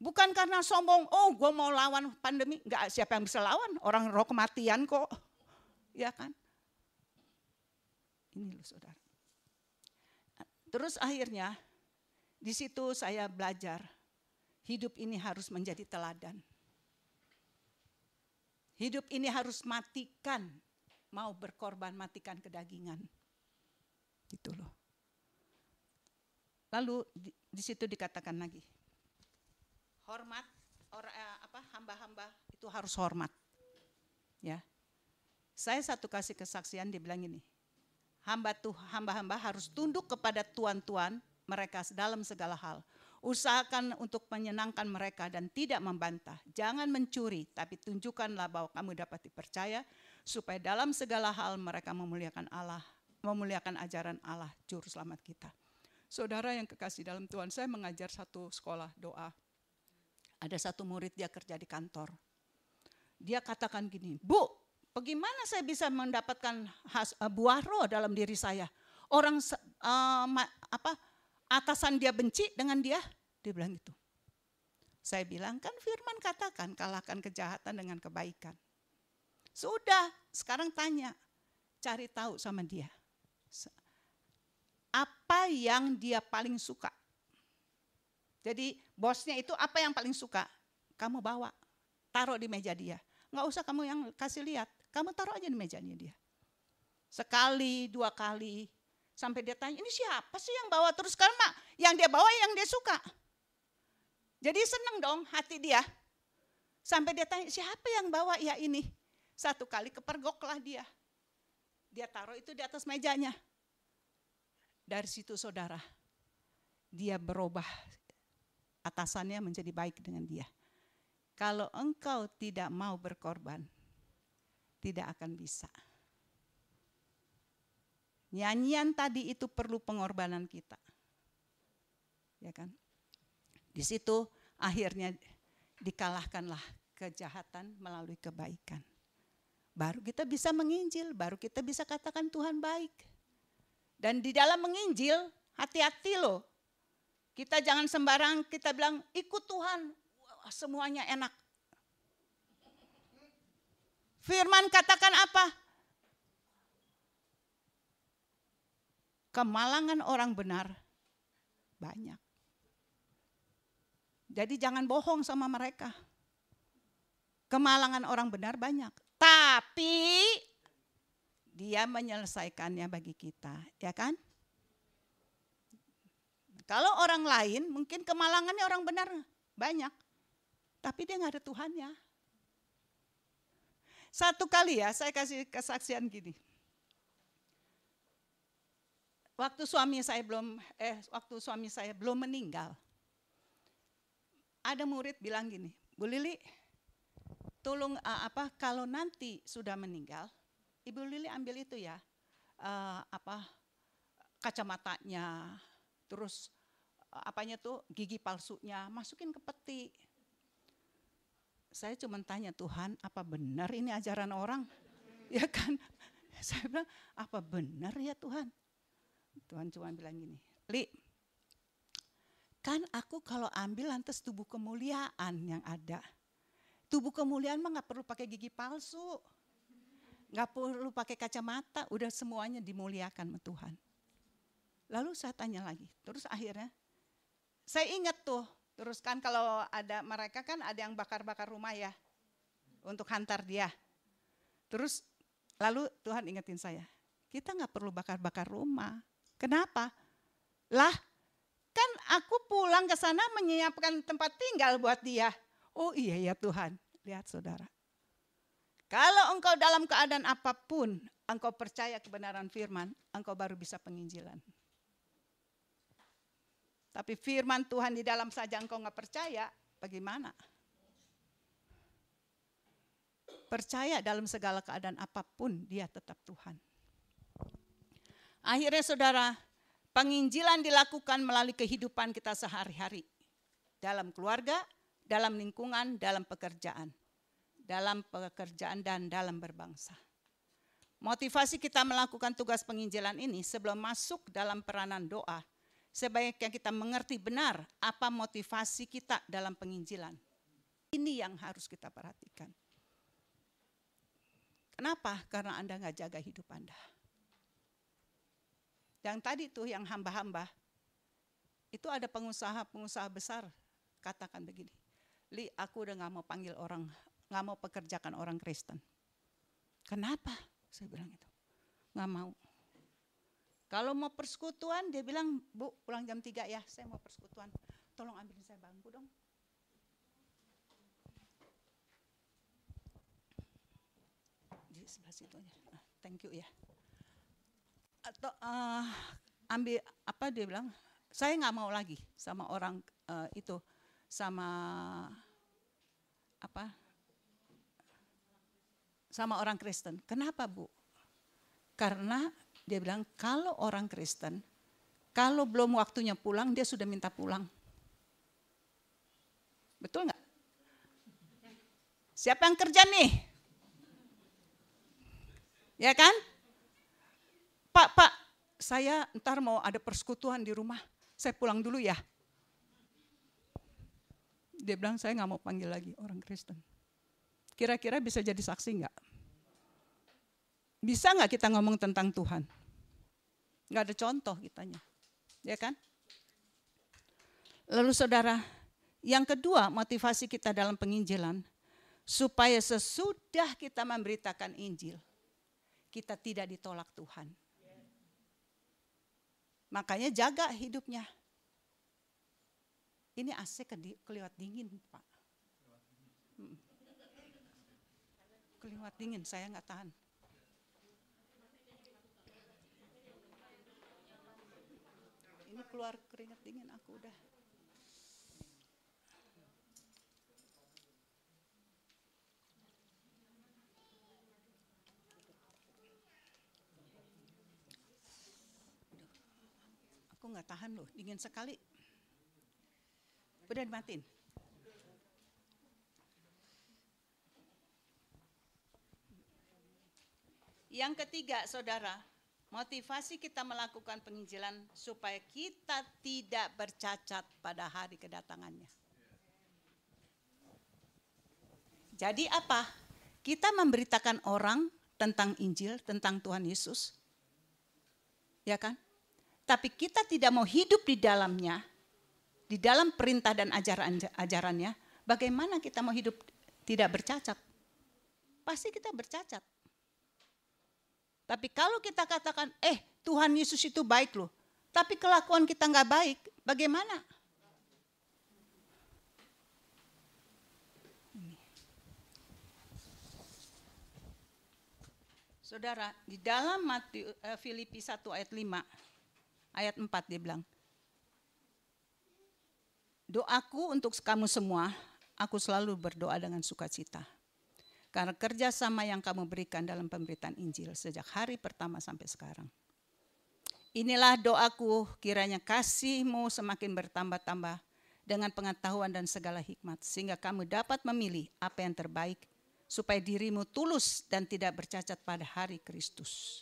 Speaker 3: Bukan karena sombong, oh gue mau lawan pandemi. Enggak, siapa yang bisa lawan? Orang roh kematian kok. Ya kan? Ini loh saudara. Terus akhirnya, di situ saya belajar, hidup ini harus menjadi teladan. Hidup ini harus matikan mau berkorban matikan kedagingan. Gitu loh. Lalu di, situ dikatakan lagi, hormat orang eh, apa hamba-hamba itu harus hormat. Ya. Saya satu kasih kesaksian dibilang ini. Hamba tuh hamba-hamba harus tunduk kepada tuan-tuan mereka dalam segala hal. Usahakan untuk menyenangkan mereka dan tidak membantah. Jangan mencuri, tapi tunjukkanlah bahwa kamu dapat dipercaya supaya dalam segala hal mereka memuliakan Allah, memuliakan ajaran Allah, juru selamat kita. Saudara yang kekasih dalam Tuhan, saya mengajar satu sekolah doa. Ada satu murid dia kerja di kantor. Dia katakan gini, Bu, bagaimana saya bisa mendapatkan has, uh, buah roh dalam diri saya? Orang uh, apa atasan dia benci dengan dia? Dia bilang gitu. Saya bilang kan firman katakan kalahkan kejahatan dengan kebaikan. Sudah, sekarang tanya, cari tahu sama dia. Apa yang dia paling suka? Jadi bosnya itu apa yang paling suka? Kamu bawa, taruh di meja dia. Nggak usah kamu yang kasih lihat, kamu taruh aja di mejanya dia. Sekali, dua kali, Sampai dia tanya, ini siapa sih yang bawa terus? Karena mak, yang dia bawa yang dia suka. Jadi seneng dong hati dia. Sampai dia tanya, siapa yang bawa ya ini? Satu kali kepergoklah dia. Dia taruh itu di atas mejanya. Dari situ saudara, dia berubah atasannya menjadi baik dengan dia. Kalau engkau tidak mau berkorban, tidak akan bisa. Nyanyian tadi itu perlu pengorbanan kita. Ya kan? Di situ akhirnya dikalahkanlah kejahatan melalui kebaikan. Baru kita bisa menginjil, baru kita bisa katakan Tuhan baik. Dan di dalam menginjil, hati-hati loh. Kita jangan sembarang kita bilang ikut Tuhan, semuanya enak. Firman katakan apa? Kemalangan orang benar banyak. Jadi jangan bohong sama mereka. Kemalangan orang benar banyak. Tapi dia menyelesaikannya bagi kita, ya kan? Kalau orang lain mungkin kemalangannya orang benar banyak. Tapi dia nggak ada Tuhannya. Satu kali ya saya kasih kesaksian gini waktu suami saya belum eh waktu suami saya belum meninggal. Ada murid bilang gini, Bu Lili, tolong uh, apa kalau nanti sudah meninggal, Ibu Lili ambil itu ya, uh, apa kacamatanya, terus uh, apanya tuh gigi palsunya, masukin ke peti. Saya cuma tanya Tuhan, apa benar ini ajaran orang? Ya kan? Saya bilang, apa benar ya Tuhan? Tuhan cuma bilang gini, Li, kan aku kalau ambil lantas tubuh kemuliaan yang ada. Tubuh kemuliaan mah nggak perlu pakai gigi palsu, nggak perlu pakai kacamata, udah semuanya dimuliakan sama Tuhan. Lalu saya tanya lagi, terus akhirnya saya ingat tuh, terus kan kalau ada mereka kan ada yang bakar-bakar rumah ya untuk hantar dia. Terus lalu Tuhan ingetin saya, kita nggak perlu bakar-bakar rumah. Kenapa? Lah, kan aku pulang ke sana menyiapkan tempat tinggal buat dia. Oh iya ya Tuhan, lihat saudara. Kalau engkau dalam keadaan apa pun, engkau percaya kebenaran firman, engkau baru bisa penginjilan. Tapi firman Tuhan di dalam saja engkau nggak percaya, bagaimana? Percaya dalam segala keadaan apa pun, dia tetap Tuhan. Akhirnya saudara, penginjilan dilakukan melalui kehidupan kita sehari-hari. Dalam keluarga, dalam lingkungan, dalam pekerjaan. Dalam pekerjaan dan dalam berbangsa. Motivasi kita melakukan tugas penginjilan ini sebelum masuk dalam peranan doa sebaiknya kita mengerti benar apa motivasi kita dalam penginjilan. Ini yang harus kita perhatikan. Kenapa? Karena Anda nggak jaga hidup Anda. Yang tadi tuh yang hamba-hamba, itu ada pengusaha-pengusaha besar katakan begini, Li aku udah nggak mau panggil orang, nggak mau pekerjakan orang Kristen. Kenapa? Saya bilang itu, nggak mau. Kalau mau persekutuan, dia bilang, Bu, pulang jam 3 ya, saya mau persekutuan. Tolong ambilin saya bangku dong. Di sebelah situ aja. Nah, thank you ya. Atau uh, ambil apa dia bilang, saya nggak mau lagi sama orang uh, itu, sama apa, sama orang Kristen. Kenapa bu? Karena dia bilang kalau orang Kristen, kalau belum waktunya pulang, dia sudah minta pulang. Betul nggak? Siapa yang kerja nih? Ya kan? Pak, Pak, saya ntar mau ada persekutuan di rumah. Saya pulang dulu ya. Dia bilang saya nggak mau panggil lagi orang Kristen. Kira-kira bisa jadi saksi nggak? Bisa nggak kita ngomong tentang Tuhan? Nggak ada contoh kitanya. Ya kan? Lalu saudara, yang kedua motivasi kita dalam penginjilan, supaya sesudah kita memberitakan Injil, kita tidak ditolak Tuhan. Makanya jaga hidupnya. Ini AC keliwat dingin, Pak. Hmm. Keliwat dingin, saya nggak tahan. ini keluar keringat dingin aku udah. Aku nggak tahan loh, dingin sekali. Udah dimatiin. Yang ketiga, saudara, Motivasi kita melakukan penginjilan supaya kita tidak bercacat pada hari kedatangannya. Jadi apa? Kita memberitakan orang tentang Injil, tentang Tuhan Yesus. Ya kan? Tapi kita tidak mau hidup di dalamnya, di dalam perintah dan ajaran ajarannya, bagaimana kita mau hidup tidak bercacat? Pasti kita bercacat. Tapi kalau kita katakan, eh Tuhan Yesus itu baik loh. Tapi kelakuan kita nggak baik, bagaimana? Saudara, di dalam eh, Filipi 1 ayat 5, ayat 4 dia bilang, Doaku untuk kamu semua, aku selalu berdoa dengan sukacita karena kerjasama yang kamu berikan dalam pemberitaan Injil sejak hari pertama sampai sekarang. Inilah doaku kiranya kasihmu semakin bertambah-tambah dengan pengetahuan dan segala hikmat. Sehingga kamu dapat memilih apa yang terbaik supaya dirimu tulus dan tidak bercacat pada hari Kristus.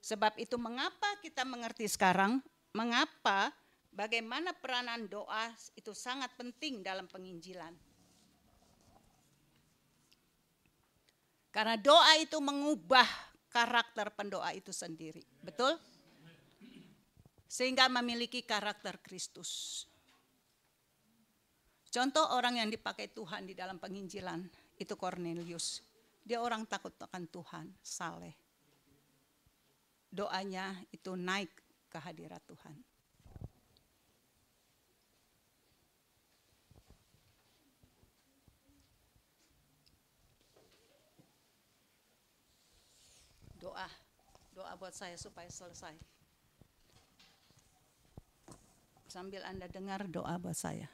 Speaker 3: Sebab itu mengapa kita mengerti sekarang, mengapa bagaimana peranan doa itu sangat penting dalam penginjilan. Karena doa itu mengubah karakter pendoa itu sendiri. Betul? sehingga memiliki karakter Kristus. Contoh orang yang dipakai Tuhan di dalam penginjilan itu Cornelius. Dia orang takut akan Tuhan, saleh. Doanya itu naik ke hadirat Tuhan. Doa, doa buat saya supaya selesai. Sambil Anda dengar doa buat saya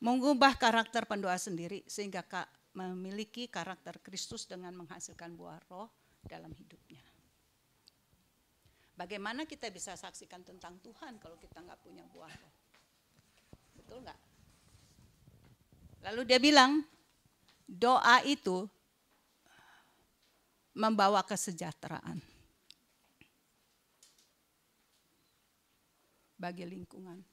Speaker 3: mengubah karakter pendoa sendiri sehingga memiliki karakter Kristus dengan menghasilkan buah roh dalam hidupnya. Bagaimana kita bisa saksikan tentang Tuhan kalau kita nggak punya buah roh? Betul nggak? Lalu dia bilang, doa itu membawa kesejahteraan bagi lingkungan.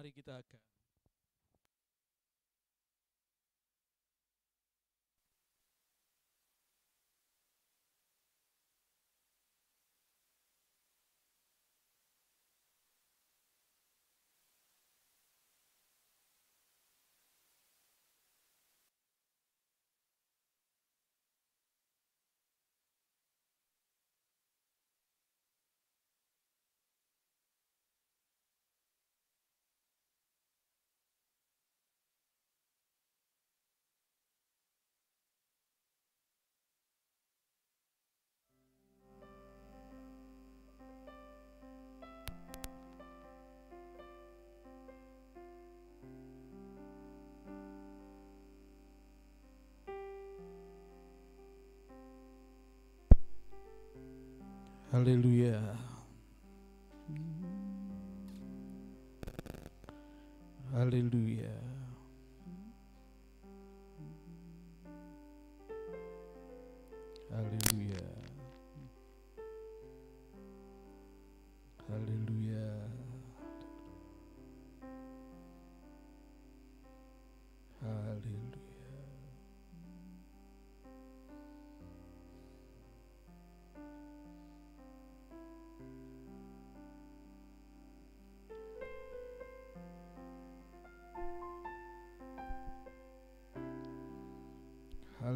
Speaker 4: Mari kita akan Haleluya. Haleluya. Haleluya.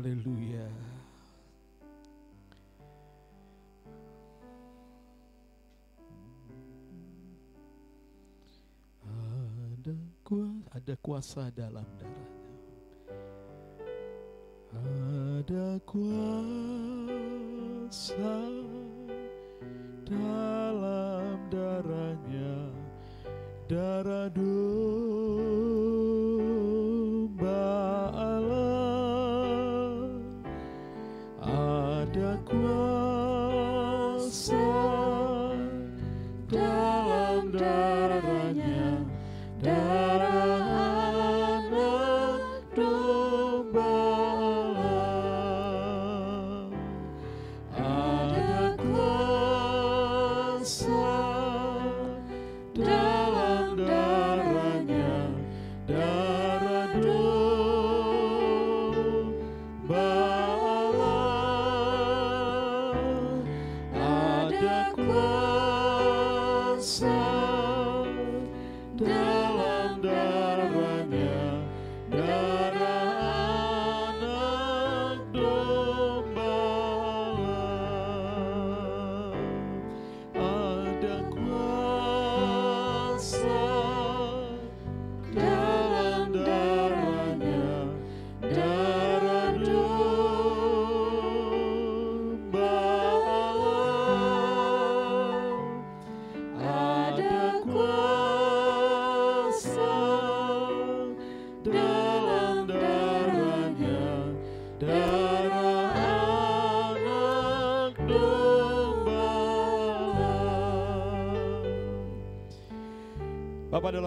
Speaker 4: Haleluya. Ada kuasa, ada kuasa dalam darahnya. Ada kuasa dalam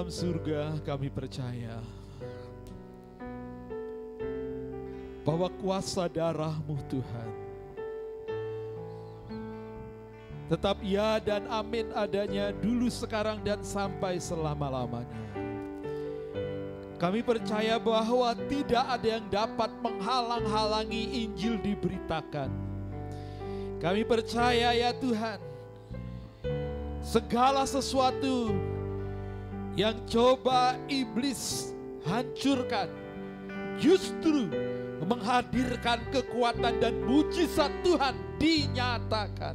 Speaker 4: dalam surga, kami percaya bahwa kuasa darahmu Tuhan tetap ya dan amin adanya dulu sekarang dan sampai selama-lamanya. Kami percaya bahwa tidak ada yang dapat menghalang-halangi Injil diberitakan. Kami percaya ya Tuhan, segala sesuatu yang coba iblis hancurkan justru menghadirkan kekuatan dan mujizat Tuhan dinyatakan.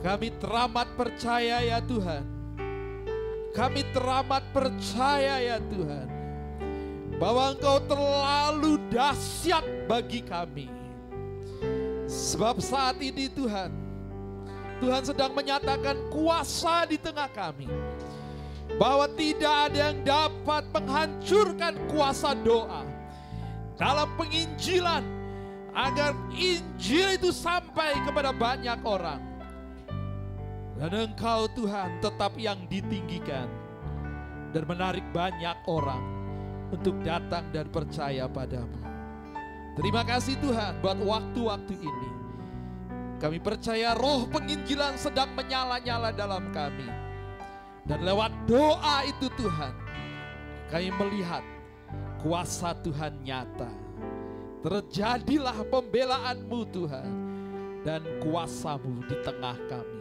Speaker 4: Kami teramat percaya ya Tuhan. Kami teramat percaya ya Tuhan. Bahwa Engkau terlalu dahsyat bagi kami. Sebab saat ini Tuhan, Tuhan sedang menyatakan kuasa di tengah kami. Bahwa tidak ada yang dapat menghancurkan kuasa doa dalam penginjilan agar Injil itu sampai kepada banyak orang. Dan Engkau Tuhan tetap yang ditinggikan dan menarik banyak orang untuk datang dan percaya padamu. Terima kasih Tuhan buat waktu-waktu ini. Kami percaya roh penginjilan sedang menyala-nyala dalam kami. Dan lewat doa itu Tuhan, kami melihat kuasa Tuhan nyata. Terjadilah pembelaanmu Tuhan dan kuasamu di tengah kami.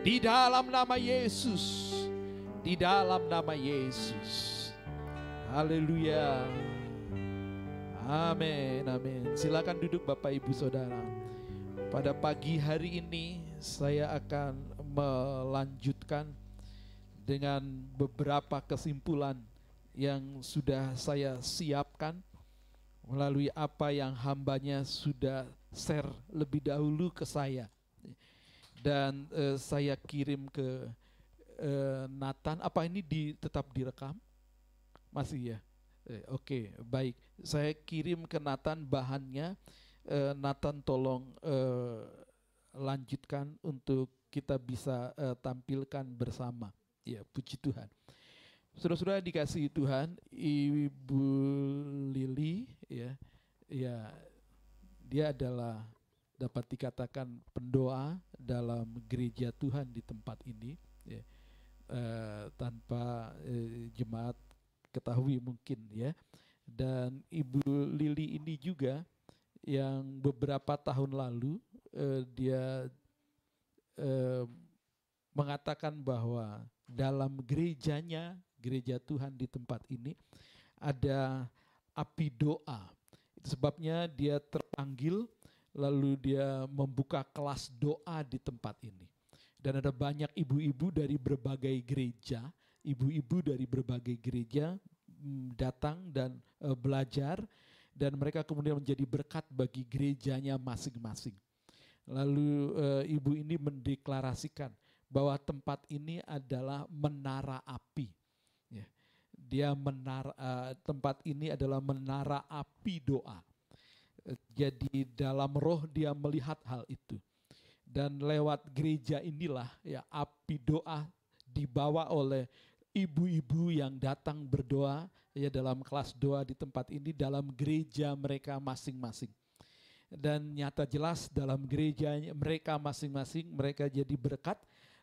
Speaker 4: Di dalam nama Yesus, di dalam nama Yesus. Haleluya. Amin, amin. Silakan duduk Bapak Ibu Saudara. Pada pagi hari ini saya akan melanjutkan dengan beberapa kesimpulan yang sudah saya siapkan melalui apa yang hambanya sudah share lebih dahulu ke saya. Dan uh, saya kirim ke uh, Nathan. Apa ini di, tetap direkam? Masih ya? Eh, oke okay, baik. Saya kirim ke Nathan bahannya. Uh, Nathan tolong uh, lanjutkan untuk kita bisa uh, tampilkan bersama Ya, puji Tuhan. Saudara-saudara dikasih Tuhan, Ibu Lili ya, ya dia adalah dapat dikatakan pendoa dalam gereja Tuhan di tempat ini ya. Uh, tanpa uh, jemaat ketahui mungkin ya. Dan Ibu Lili ini juga yang beberapa tahun lalu uh, dia uh, mengatakan bahwa dalam gerejanya, gereja Tuhan di tempat ini ada api doa. Itu sebabnya dia terpanggil lalu dia membuka kelas doa di tempat ini. Dan ada banyak ibu-ibu dari berbagai gereja, ibu-ibu dari berbagai gereja mm, datang dan uh, belajar dan mereka kemudian menjadi berkat bagi gerejanya masing-masing. Lalu uh, ibu ini mendeklarasikan bahwa tempat ini adalah menara api. Ya. Dia menara uh, tempat ini adalah menara api doa. Jadi dalam roh dia melihat hal itu. Dan lewat gereja inilah ya api doa dibawa oleh ibu-ibu yang datang berdoa ya dalam kelas doa di tempat ini dalam gereja mereka masing-masing. Dan nyata jelas dalam gereja mereka masing-masing mereka jadi berkat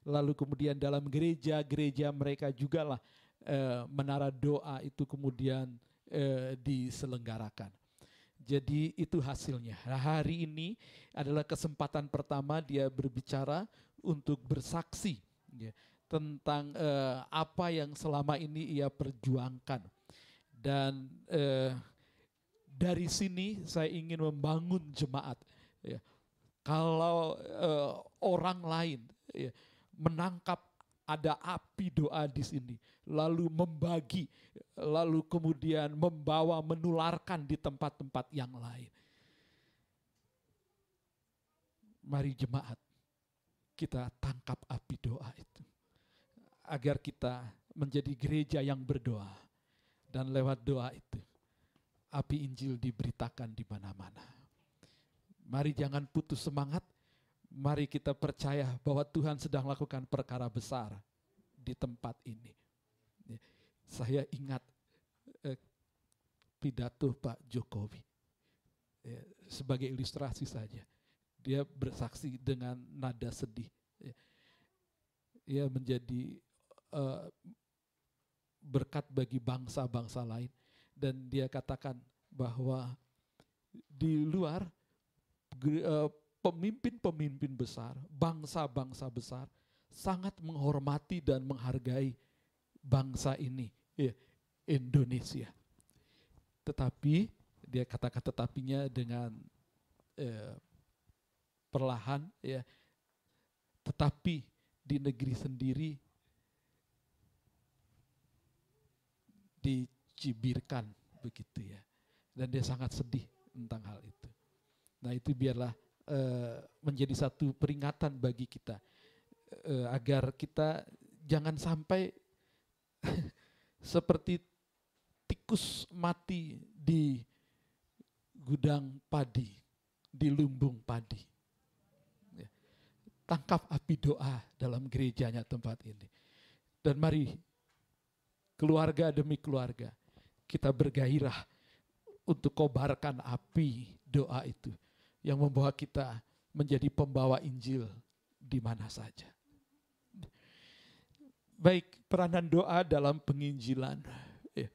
Speaker 4: lalu kemudian dalam gereja-gereja mereka juga lah eh, menara doa itu kemudian eh, diselenggarakan. Jadi itu hasilnya. Nah, hari ini adalah kesempatan pertama dia berbicara untuk bersaksi ya, tentang eh, apa yang selama ini ia perjuangkan. Dan eh, dari sini saya ingin membangun jemaat. Ya. Kalau eh, orang lain ya, menangkap ada api doa di sini, lalu membagi, lalu kemudian membawa menularkan di tempat-tempat yang lain. Mari jemaat, kita tangkap api doa itu. Agar kita menjadi gereja yang berdoa. Dan lewat doa itu, api Injil diberitakan di mana-mana. Mari jangan putus semangat, Mari kita percaya bahwa Tuhan sedang lakukan perkara besar di tempat ini. Ya, Saya ingat eh, pidato Pak Jokowi Ya, sebagai ilustrasi saja. Dia bersaksi dengan nada sedih. Ya. Ia menjadi eh, berkat bagi bangsa-bangsa lain dan dia katakan bahwa di luar eh, pemimpin-pemimpin besar, bangsa-bangsa besar sangat menghormati dan menghargai bangsa ini, ya, Indonesia. Tetapi dia katakan tetapinya dengan eh, perlahan, ya. Tetapi di negeri sendiri dicibirkan begitu ya, dan dia sangat sedih tentang hal itu. Nah itu biarlah eh, menjadi satu peringatan bagi kita eh, agar kita jangan sampai seperti tikus mati di gudang padi, di lumbung padi. Ya. Tangkap api doa dalam gerejanya tempat ini. Dan mari keluarga demi keluarga kita bergairah untuk kobarkan api doa itu yang membawa kita menjadi pembawa Injil di mana saja. Baik, peranan doa dalam penginjilan. Ya.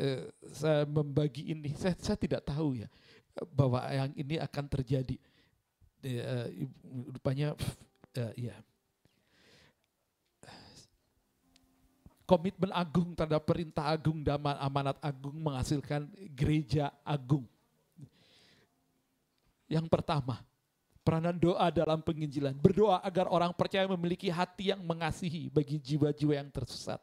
Speaker 4: Eh, saya membagi ini, saya, saya tidak tahu ya bahwa yang ini akan terjadi. Eh, ibu- rupanya, eh, ya. Komitmen agung terhadap perintah agung dan amanat agung menghasilkan gereja agung. Yang pertama, peranan doa dalam penginjilan. Berdoa agar orang percaya memiliki hati yang mengasihi bagi jiwa-jiwa yang tersesat.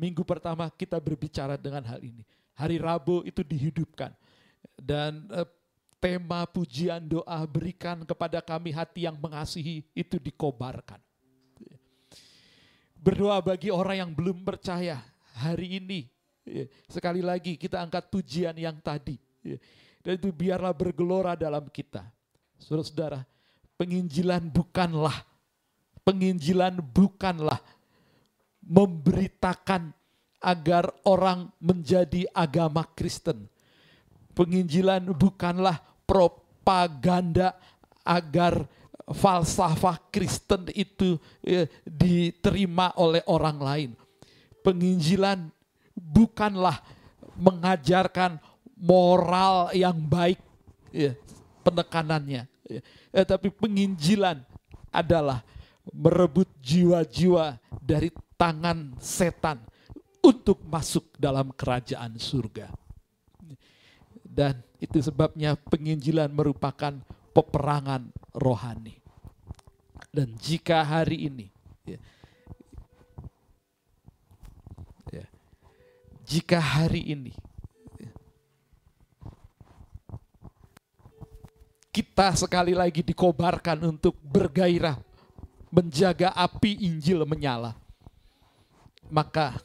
Speaker 4: Minggu pertama kita berbicara dengan hal ini. Hari Rabu itu dihidupkan. Dan eh, tema pujian doa berikan kepada kami hati yang mengasihi itu dikobarkan. Berdoa bagi orang yang belum percaya hari ini. Sekali lagi kita angkat pujian yang tadi. Dan itu biarlah bergelora dalam kita. Saudara-saudara, penginjilan bukanlah penginjilan bukanlah memberitakan agar orang menjadi agama Kristen. Penginjilan bukanlah propaganda agar falsafah Kristen itu eh, diterima oleh orang lain. Penginjilan bukanlah mengajarkan moral yang baik ya, penekanannya. ya. Eh, tapi penginjilan adalah merebut jiwa-jiwa dari tangan setan untuk masuk dalam kerajaan surga. Dan itu sebabnya penginjilan merupakan peperangan rohani. Dan jika hari ini, ya, ya, jika hari ini ya, kita sekali lagi dikobarkan untuk bergairah menjaga api Injil menyala, maka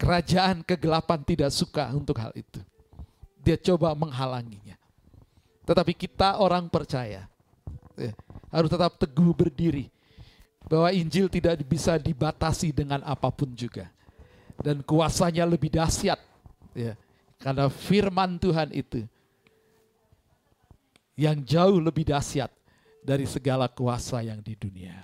Speaker 4: kerajaan kegelapan tidak suka untuk hal itu. Dia coba menghalanginya. Tetapi kita orang percaya ya, harus tetap teguh berdiri bahwa Injil tidak bisa dibatasi dengan apa pun juga. Dan kuasanya lebih dahsyat ya. Karena firman Tuhan itu yang jauh lebih dahsyat dari segala kuasa yang di dunia.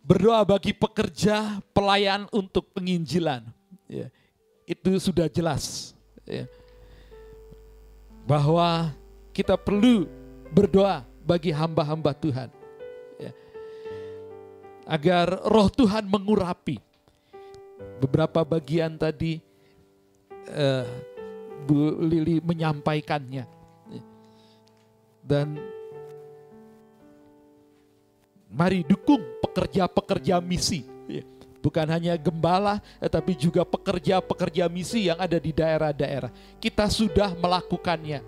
Speaker 4: Berdoa bagi pekerja pelayan untuk penginjilan. Ya, itu sudah jelas. Ya. Bahwa kita perlu berdoa bagi hamba-hamba Tuhan. Ya. Agar roh Tuhan mengurapi. Beberapa bagian tadi eh, Bu Lili menyampaikannya. Ya. Dan mari dukung pekerja-pekerja misi. Bukan hanya gembala, tetapi juga pekerja-pekerja misi yang ada di daerah-daerah. Kita sudah melakukannya.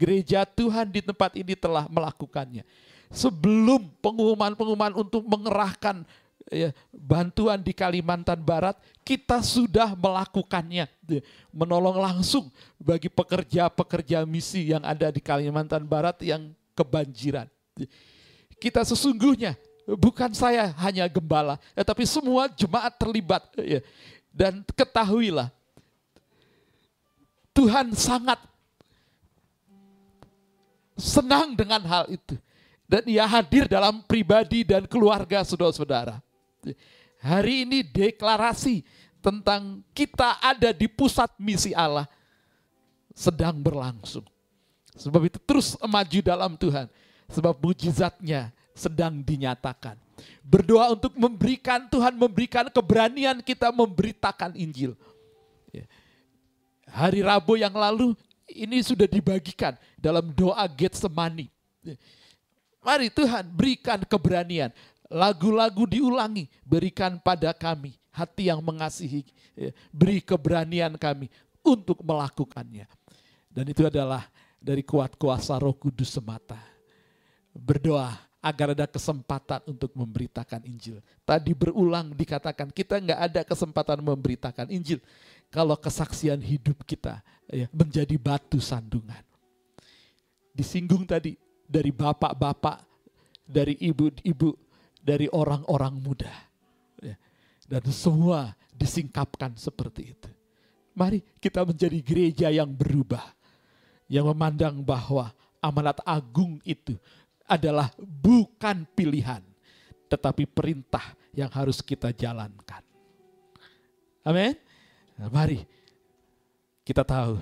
Speaker 4: Gereja Tuhan di tempat ini telah melakukannya. Sebelum pengumuman-pengumuman untuk mengerahkan ya, bantuan di Kalimantan Barat, kita sudah melakukannya. Ya, Menolong langsung bagi pekerja-pekerja misi yang ada di Kalimantan Barat yang kebanjiran. Kita sesungguhnya bukan saya hanya gembala, tetapi semua jemaat terlibat. Ya. Dan ketahuilah, Tuhan sangat senang dengan hal itu. Dan ia hadir dalam pribadi dan keluarga saudara-saudara. Hari ini deklarasi tentang kita ada di pusat misi Allah sedang berlangsung. Sebab itu terus maju dalam Tuhan. Sebab mujizatnya sedang dinyatakan. Berdoa untuk memberikan Tuhan memberikan keberanian kita memberitakan Injil. Ya. Hari Rabu yang lalu ini sudah dibagikan dalam doa Getsemani. Ya. Mari Tuhan berikan keberanian. Lagu-lagu diulangi, berikan pada kami hati yang mengasihi. Ya. Beri keberanian kami untuk melakukannya. Dan itu adalah dari kuat kuasa roh kudus semata. Berdoa agar ada kesempatan untuk memberitakan Injil. Tadi berulang dikatakan kita nggak ada kesempatan memberitakan Injil kalau kesaksian hidup kita ya, menjadi batu sandungan. Disinggung tadi dari bapak-bapak, dari ibu-ibu, dari orang-orang muda. Ya, dan semua disingkapkan seperti itu. Mari kita menjadi gereja yang berubah. Yang memandang bahwa amanat agung itu adalah bukan pilihan, tetapi perintah yang harus kita jalankan. Amin. Nah, mari kita tahu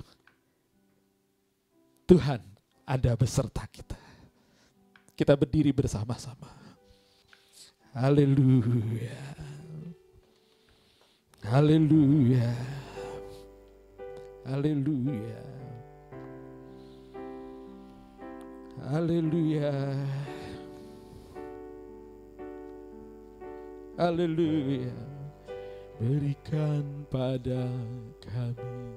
Speaker 4: Tuhan ada beserta kita. Kita berdiri bersama-sama. Haleluya. Haleluya. Haleluya. Haleluya. Haleluya. Berikan pada kami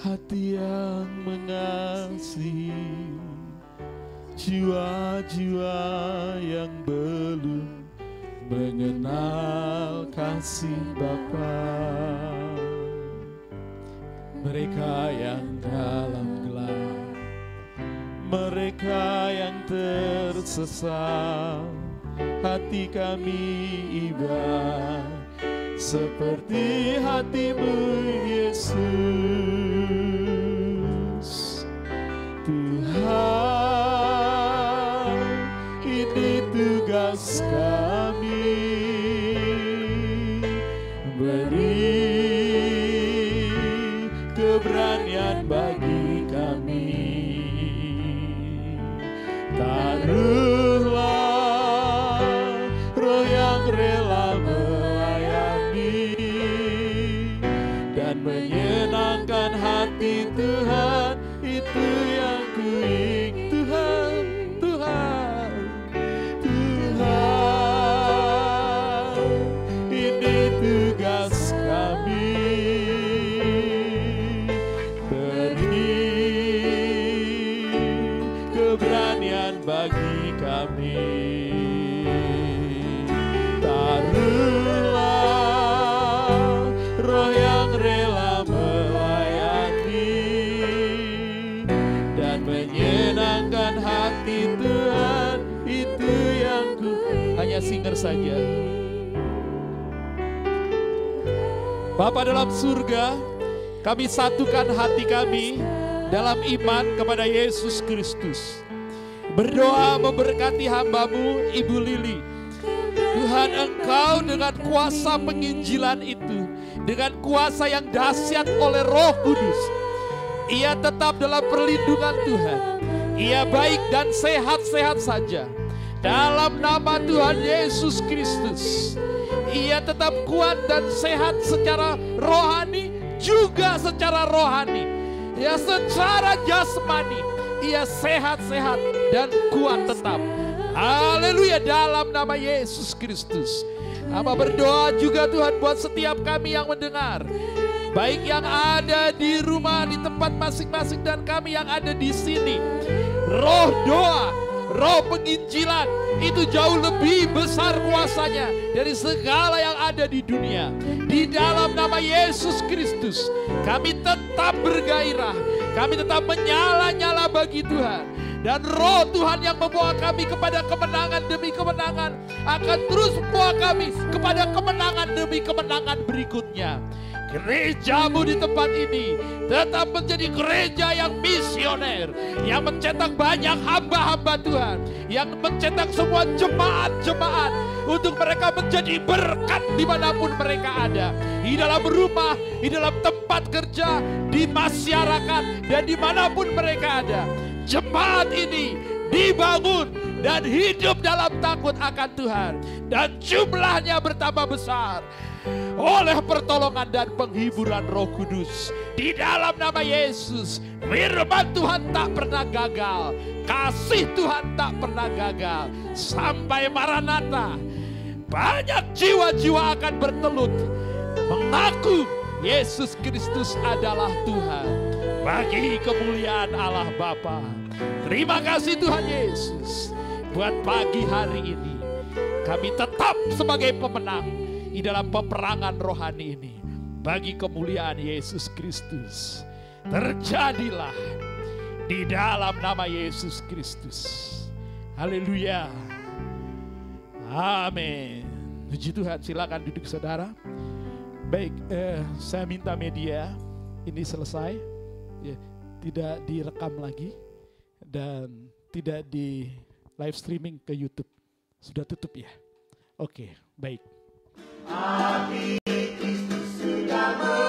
Speaker 4: hati yang mengasihi jiwa-jiwa yang belum mengenal kasih Bapa. Mereka yang dalam mereka yang tersesat hati kami iba seperti hatimu Yesus saja. Bapa dalam surga, kami satukan hati kami dalam iman kepada Yesus Kristus. Berdoa memberkati hambamu Ibu Lili. Tuhan engkau dengan kuasa penginjilan itu. Dengan kuasa yang dahsyat oleh roh kudus. Ia tetap dalam perlindungan Tuhan. Ia baik dan sehat-sehat saja. Dalam nama Tuhan Yesus Kristus. Ia tetap kuat dan sehat secara rohani juga secara rohani ya secara jasmani ia sehat-sehat dan kuat tetap. Haleluya dalam nama Yesus Kristus. Apa berdoa juga Tuhan buat setiap kami yang mendengar. Baik yang ada di rumah, di tempat masing-masing dan kami yang ada di sini. Roh doa, roh penginjilan itu jauh lebih besar kuasanya dari segala yang ada di dunia. Di dalam nama Yesus Kristus, kami tetap bergairah, kami tetap menyala-nyala bagi Tuhan. Dan roh Tuhan yang membawa kami kepada kemenangan demi kemenangan akan terus membawa kami kepada kemenangan demi kemenangan berikutnya. Gerejamu di tempat ini tetap menjadi gereja yang misioner, yang mencetak banyak hamba-hamba Tuhan, yang mencetak semua jemaat-jemaat untuk mereka menjadi berkat di mana pun mereka ada, di dalam rumah, di dalam tempat kerja, di masyarakat, dan di mana pun mereka ada. Jemaat ini dibangun dan hidup dalam takut akan Tuhan, dan jumlahnya bertambah besar oleh pertolongan dan penghiburan Roh Kudus. Di dalam nama Yesus, firman Tuhan tak pernah gagal, kasih Tuhan tak pernah gagal. Sampai Maranatha, banyak jiwa-jiwa akan bertelut mengaku Yesus Kristus adalah Tuhan bagi kemuliaan Allah Bapa. Terima kasih Tuhan Yesus buat pagi hari ini. Kami tetap sebagai pemenang di dalam peperangan rohani ini bagi kemuliaan Yesus Kristus. Terjadilah di dalam nama Yesus Kristus. Haleluya. Amin. Puji Tuhan, silakan duduk saudara. Baik, eh, saya minta media ini selesai, ya, tidak direkam lagi dan tidak di live streaming ke YouTube. Sudah tutup ya? Oke, baik. Api Kristus sudah